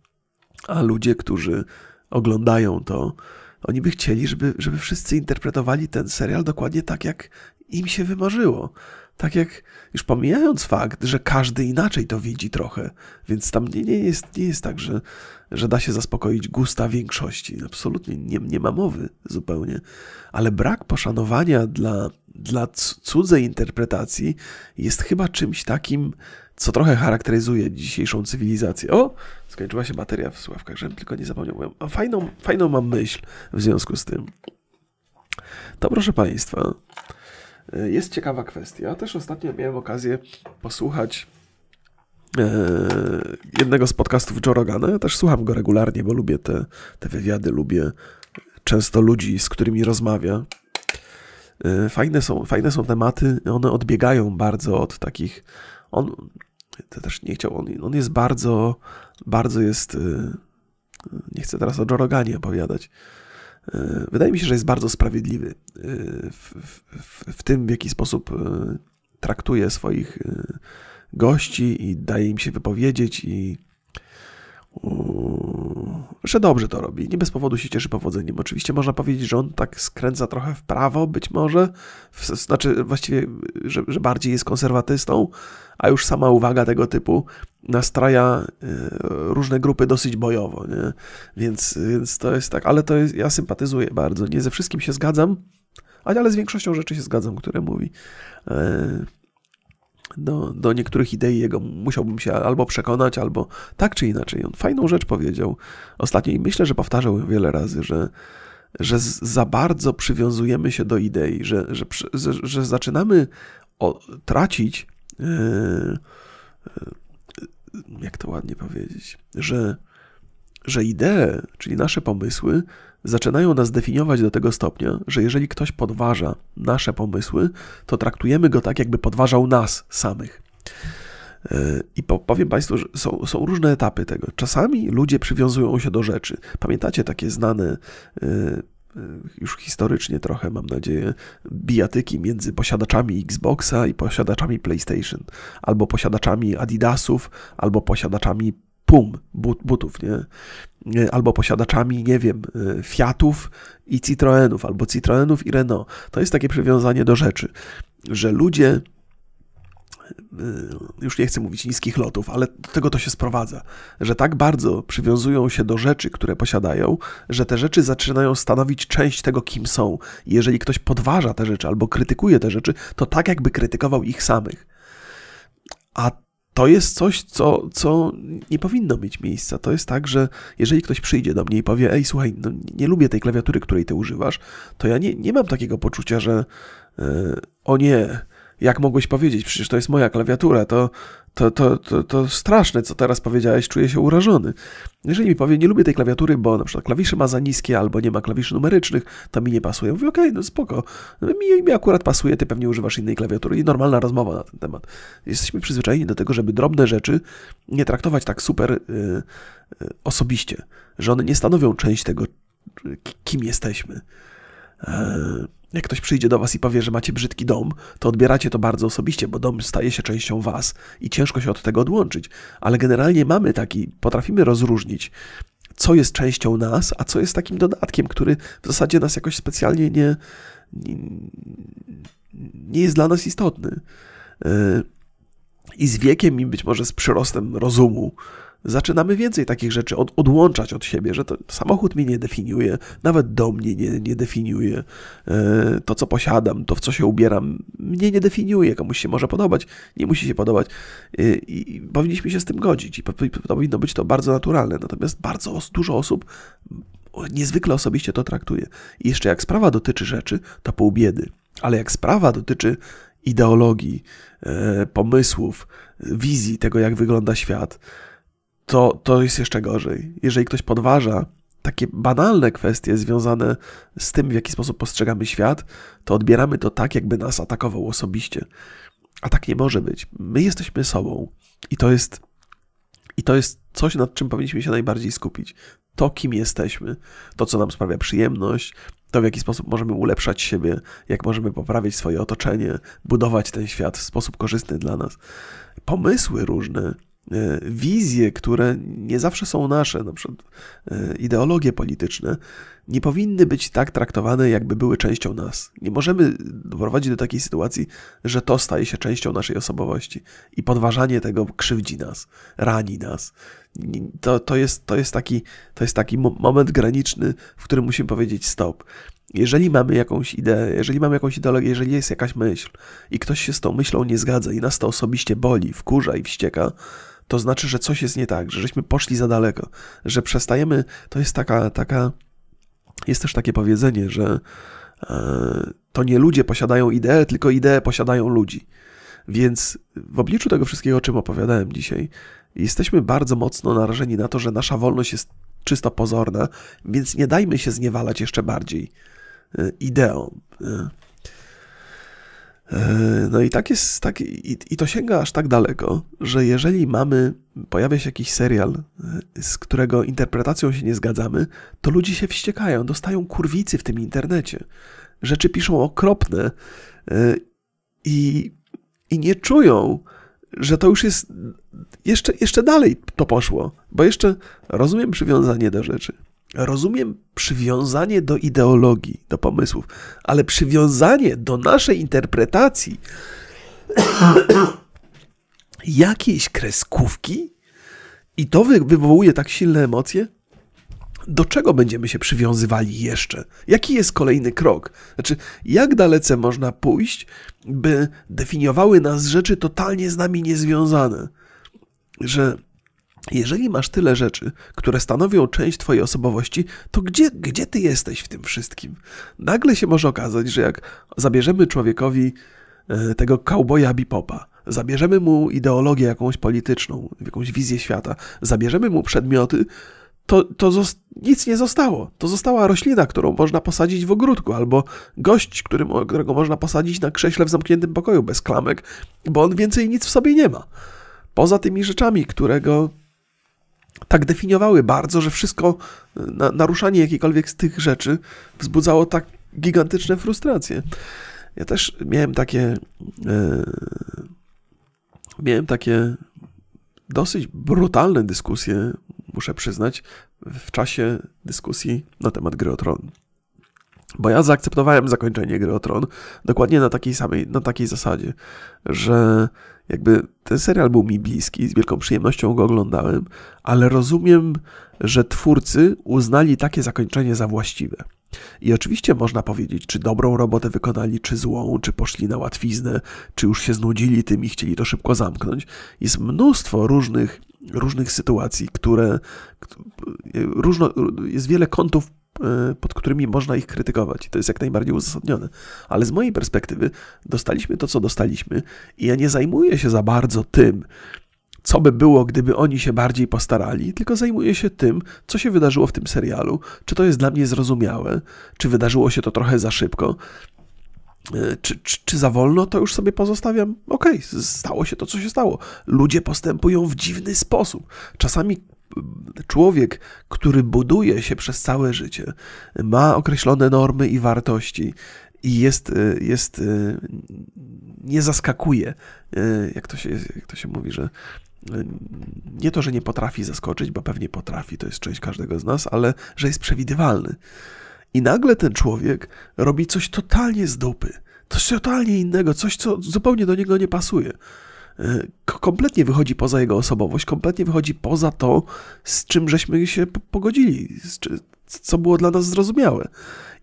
A ludzie, którzy oglądają to, oni by chcieli, żeby, żeby wszyscy interpretowali ten serial dokładnie tak, jak im się wymarzyło. Tak jak, już pomijając fakt, że każdy inaczej to widzi trochę, więc tam nie, nie, jest, nie jest tak, że, że da się zaspokoić gusta większości. Absolutnie nie, nie ma mowy zupełnie. Ale brak poszanowania dla, dla cudzej interpretacji jest chyba czymś takim, co trochę charakteryzuje dzisiejszą cywilizację. O, skończyła się bateria w sławkach, żebym tylko nie zapomniał. Fajną, fajną mam myśl w związku z tym. To proszę Państwa, jest ciekawa kwestia. Też ostatnio miałem okazję posłuchać e, jednego z podcastów Joe Rogana. Ja też słucham go regularnie, bo lubię te, te wywiady, lubię często ludzi, z którymi rozmawia. E, fajne są, fajne są tematy, one odbiegają bardzo od takich. On to też nie chciał, on, on jest bardzo, bardzo jest. E, nie chcę teraz o Joe Roganie opowiadać E, wydaje mi się, że jest bardzo sprawiedliwy e, w, w, w tym, w jaki sposób e, traktuje swoich gości i daje im się wypowiedzieć i że dobrze to robi. Nie bez powodu się cieszy powodzeniem. Oczywiście można powiedzieć, że on tak skręca trochę w prawo, być może, znaczy właściwie, że, że bardziej jest konserwatystą, a już sama uwaga tego typu nastraja e, różne grupy dosyć bojowo, nie? Więc, więc to jest tak, ale to jest, ja sympatyzuję bardzo. Nie ze wszystkim się zgadzam, ale z większością rzeczy się zgadzam, które mówi. E, do, do niektórych idei jego musiałbym się albo przekonać, albo tak czy inaczej. On fajną rzecz powiedział ostatnio i myślę, że powtarzał ją wiele razy, że, że za bardzo przywiązujemy się do idei, że, że, że, że zaczynamy o, tracić, yy, jak to ładnie powiedzieć, że, że idee, czyli nasze pomysły, zaczynają nas definiować do tego stopnia, że jeżeli ktoś podważa nasze pomysły, to traktujemy go tak, jakby podważał nas samych. E, I powiem Państwu, że są, są różne etapy tego. Czasami ludzie przywiązują się do rzeczy. Pamiętacie takie znane e, e, już historycznie trochę, mam nadzieję, bijatyki między posiadaczami Xboxa i posiadaczami PlayStation, albo posiadaczami Adidasów, albo posiadaczami Pum, but, butów, nie? Albo posiadaczami, nie wiem, Fiatów i Citroenów, albo Citroenów i Renault. To jest takie przywiązanie do rzeczy, że ludzie Y, już nie chcę mówić niskich lotów, ale do tego to się sprowadza, że tak bardzo przywiązują się do rzeczy, które posiadają, że te rzeczy zaczynają stanowić część tego, kim są. Jeżeli ktoś podważa te rzeczy albo krytykuje te rzeczy, to tak jakby krytykował ich samych. A to jest coś, co, co nie powinno mieć miejsca. To jest tak, że jeżeli ktoś przyjdzie do mnie i powie, ej, słuchaj, no nie lubię tej klawiatury, której ty używasz, to ja nie, nie mam takiego poczucia, że yy, o nie, jak mogłeś powiedzieć, przecież to jest moja klawiatura, to, to, to, to, to straszne, co teraz powiedziałeś, czuję się urażony. Jeżeli mi powie, nie lubię tej klawiatury, bo na przykład klawisze ma za niskie, albo nie ma klawiszy numerycznych, to mi nie pasuje. Mówię, okej, okay, no spoko, mi, mi akurat pasuje, ty pewnie używasz innej klawiatury i normalna rozmowa na ten temat. Jesteśmy przyzwyczajeni do tego, żeby drobne rzeczy nie traktować tak super y, y, osobiście, że one nie stanowią część tego, kim jesteśmy. E, jak ktoś przyjdzie do was i powie, że macie brzydki dom, to odbieracie to bardzo osobiście, bo dom staje się częścią was i ciężko się od tego odłączyć. Ale generalnie mamy taki, potrafimy rozróżnić, co jest częścią nas, a co jest takim dodatkiem, który w zasadzie nas jakoś specjalnie nie, nie, nie jest dla nas istotny. E, I z wiekiem i być może z przyrostem rozumu zaczynamy więcej takich rzeczy od, odłączać od siebie, że to samochód mnie nie definiuje, nawet dom mnie nie, nie definiuje, e, to co posiadam, to w co się ubieram, mnie nie definiuje, komuś się może podobać, nie musi się podobać e, i powinniśmy się z tym godzić i powinno być to bardzo naturalne, natomiast bardzo dużo osób niezwykle osobiście to traktuje. I jeszcze jak sprawa dotyczy rzeczy, to pół biedy, ale jak sprawa dotyczy ideologii, e, pomysłów, wizji tego, jak wygląda świat, to, to jest jeszcze gorzej. Jeżeli ktoś podważa takie banalne kwestie związane z tym, w jaki sposób postrzegamy świat, to odbieramy to tak, jakby nas atakował osobiście. A tak nie może być. My jesteśmy sobą i to jest, i to jest coś, nad czym powinniśmy się najbardziej skupić. To, kim jesteśmy, to, co nam sprawia przyjemność, to, w jaki sposób możemy ulepszać siebie, jak możemy poprawić swoje otoczenie, budować ten świat w sposób korzystny dla nas. Pomysły różne, wizje, które nie zawsze są nasze, na przykład e, ideologie polityczne, nie powinny być tak traktowane, jakby były częścią nas. Nie możemy doprowadzić do takiej sytuacji, że to staje się częścią naszej osobowości i podważanie tego krzywdzi nas, rani nas. To, to, jest, to, jest, taki, to jest taki moment graniczny, w którym musimy powiedzieć stop. Jeżeli mamy jakąś ideę, jeżeli mamy jakąś ideologię, jeżeli jest jakaś myśl i ktoś się z tą myślą nie zgadza i nas to osobiście boli, wkurza i wścieka, to znaczy, że coś jest nie tak, że żeśmy poszli za daleko, że przestajemy. To jest taka, taka jest też takie powiedzenie, że e, to nie ludzie posiadają ideę, tylko idee posiadają ludzi. Więc w obliczu tego wszystkiego, o czym opowiadałem dzisiaj, jesteśmy bardzo mocno narażeni na to, że nasza wolność jest czysto pozorna, więc nie dajmy się zniewalać jeszcze bardziej e, ideą. E, E, no i tak jest, tak, i, i, to sięga aż tak daleko, że jeżeli mamy, pojawia się jakiś serial, e, z którego interpretacją się nie zgadzamy, to ludzie się wściekają, dostają kurwicy w tym internecie. Rzeczy piszą okropne e, i, i nie czują, że to już jest, jeszcze, jeszcze dalej to poszło, bo jeszcze rozumiem przywiązanie do rzeczy. Rozumiem przywiązanie do ideologii, do pomysłów, ale przywiązanie do naszej interpretacji jakiejś kreskówki i to wywołuje tak silne emocje? Do czego będziemy się przywiązywali jeszcze? Jaki jest kolejny krok? Znaczy, jak dalece można pójść, by definiowały nas rzeczy totalnie z nami niezwiązane? Że jeżeli masz tyle rzeczy, które stanowią część Twojej osobowości, to gdzie, gdzie Ty jesteś w tym wszystkim? Nagle się może okazać, że jak zabierzemy człowiekowi e, tego cowboya bipopa, zabierzemy mu ideologię jakąś polityczną, jakąś wizję świata, zabierzemy mu przedmioty, to, to nic nie zostało. To została roślina, którą można posadzić w ogródku, albo gość, którym, którego można posadzić na krześle w zamkniętym pokoju bez klamek, bo on więcej nic w sobie nie ma. poza tymi rzeczami, które go tak definiowały bardzo, że wszystko, na, naruszanie jakiejkolwiek z tych rzeczy wzbudzało tak gigantyczne frustracje. Ja też miałem takie. E, miałem takie dosyć brutalne dyskusje, muszę przyznać, w czasie dyskusji na temat gry o Tron. Bo ja zaakceptowałem zakończenie gry o Tron dokładnie na takiej samej, na takiej zasadzie, że jakby ten serial był mi bliski, z wielką przyjemnością go oglądałem, ale rozumiem, że twórcy uznali takie zakończenie za właściwe. I oczywiście można powiedzieć, czy dobrą robotę wykonali, czy złą, czy poszli na łatwiznę, czy już się znudzili tym i chcieli to szybko zamknąć. Jest mnóstwo różnych, różnych sytuacji, które. Różno, jest wiele kątów e, pod którymi można ich krytykować. I to jest jak najbardziej uzasadnione. Ale z mojej perspektywy dostaliśmy to, co dostaliśmy, i ja nie zajmuję się za bardzo tym, co by było, gdyby oni się bardziej postarali, tylko zajmuję się tym, co się wydarzyło w tym serialu, czy to jest dla mnie zrozumiałe, czy wydarzyło się to trochę za szybko, e, czy, czy, czy, za wolno, to już sobie pozostawiam. Okej, okay, stało się to, co się stało. Ludzie postępują w dziwny sposób. Czasami człowiek, który buduje się przez całe życie, ma określone normy i wartości i jest, e, jest e, nie zaskakuje, jak to się, jak to się mówi, że nie to, że nie potrafi zaskoczyć, bo pewnie potrafi, to jest część każdego z nas, ale że jest przewidywalny. I nagle ten człowiek robi coś totalnie z dupy, coś totalnie innego, coś, co zupełnie do niego nie pasuje. Kompletnie wychodzi poza jego osobowość, kompletnie wychodzi poza to, z czym żeśmy się pogodzili, co było dla nas zrozumiałe.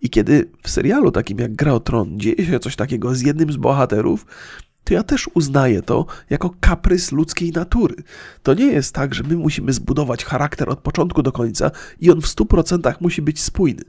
I kiedy w serialu takim jak Gra o Tron dzieje się coś takiego z jednym z bohaterów, to ja też uznaję to jako kaprys ludzkiej natury. To nie jest tak, że my musimy zbudować charakter od początku do końca i on w 100% musi być spójny.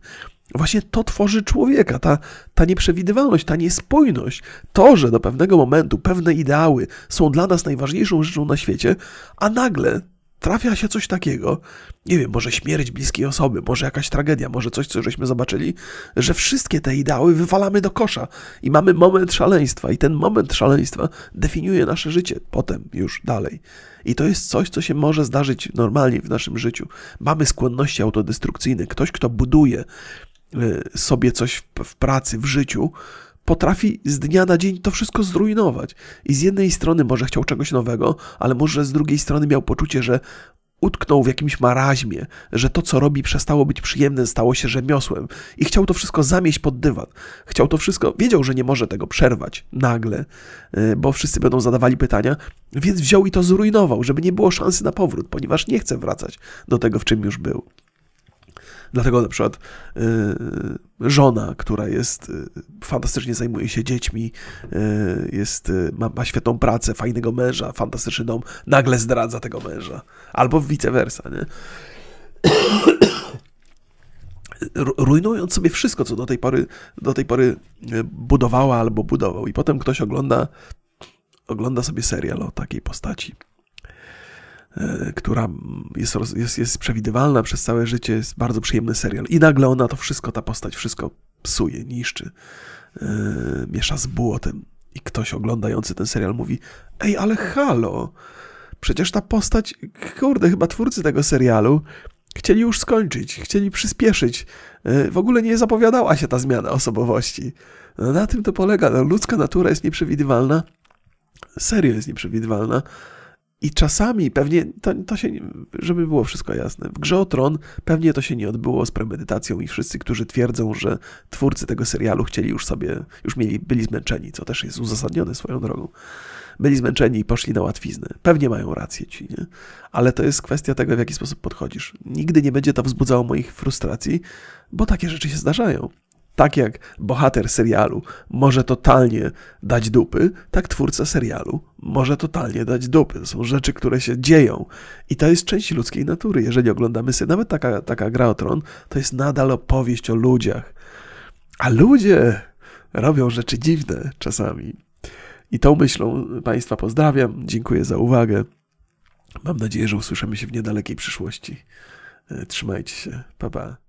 Właśnie to tworzy człowieka, ta, ta nieprzewidywalność, ta niespójność, to, że do pewnego momentu pewne ideały są dla nas najważniejszą rzeczą na świecie, a nagle trafia się coś takiego, nie wiem, może śmierć bliskiej osoby, może jakaś tragedia, może coś, co żeśmy zobaczyli, że wszystkie te ideały wywalamy do kosza i mamy moment szaleństwa i ten moment szaleństwa definiuje nasze życie potem już dalej. I to jest coś, co się może zdarzyć normalnie w naszym życiu. Mamy skłonności autodestrukcyjne. Ktoś, kto buduje sobie coś w pracy, w życiu, potrafi z dnia na dzień to wszystko zrujnować. I z jednej strony może chciał czegoś nowego, ale może z drugiej strony miał poczucie, że utknął w jakimś maraźmie, że to, co robi, przestało być przyjemne, stało się rzemiosłem i chciał to wszystko zamieść pod dywan. Chciał to wszystko, wiedział, że nie może tego przerwać nagle, y, bo wszyscy będą zadawali pytania, więc wziął i to zrujnował, żeby nie było szansy na powrót, ponieważ nie chce wracać do tego, w czym już był. Dlatego na przykład y, żona, która jest y, fantastycznie zajmuje się dziećmi, y, jest, ma, ma świetną pracę, fajnego męża, fantastyczny dom, nagle zdradza tego męża. Albo vice versa, nie? rujnując sobie wszystko, co do tej pory, do tej pory budowała albo budował. I potem ktoś ogląda, ogląda sobie serial o takiej postaci. E, która jest, jest, jest przewidywalna przez całe życie, jest bardzo przyjemny serial. I nagle ona to wszystko, ta postać, wszystko psuje, niszczy, yy, miesza z błotem. I ktoś oglądający ten serial mówi: Ej, ale halo, przecież ta postać, kurde, chyba twórcy tego serialu chcieli już skończyć, chcieli przyspieszyć. Yy, w ogóle nie zapowiadała się ta zmiana osobowości. No, na tym to polega. No, ludzka natura jest nieprzewidywalna. Serio jest nieprzewidywalna. I czasami pewnie to, to się, żeby było wszystko jasne, w grze o Tron pewnie to się nie odbyło z premedytacją i wszyscy, którzy twierdzą, że twórcy tego serialu chcieli już sobie, już mieli, byli zmęczeni, co też jest uzasadnione swoją drogą. Byli zmęczeni i poszli na łatwiznę. Pewnie mają rację ci, nie? Ale to jest kwestia tego, w jaki sposób podchodzisz. Nigdy nie będzie to wzbudzało moich frustracji, bo takie rzeczy się zdarzają. Tak jak bohater serialu może totalnie dać dupy, tak twórca serialu może totalnie dać dupy. To są rzeczy, które się dzieją. I to jest część ludzkiej natury. Jeżeli oglądamy sobie nawet taka, taka gra o tron, to jest nadal opowieść o ludziach. A ludzie robią rzeczy dziwne czasami. I tą myślą Państwa pozdrawiam. Dziękuję za uwagę. Mam nadzieję, że usłyszymy się w niedalekiej przyszłości. Trzymajcie się. Pa, pa.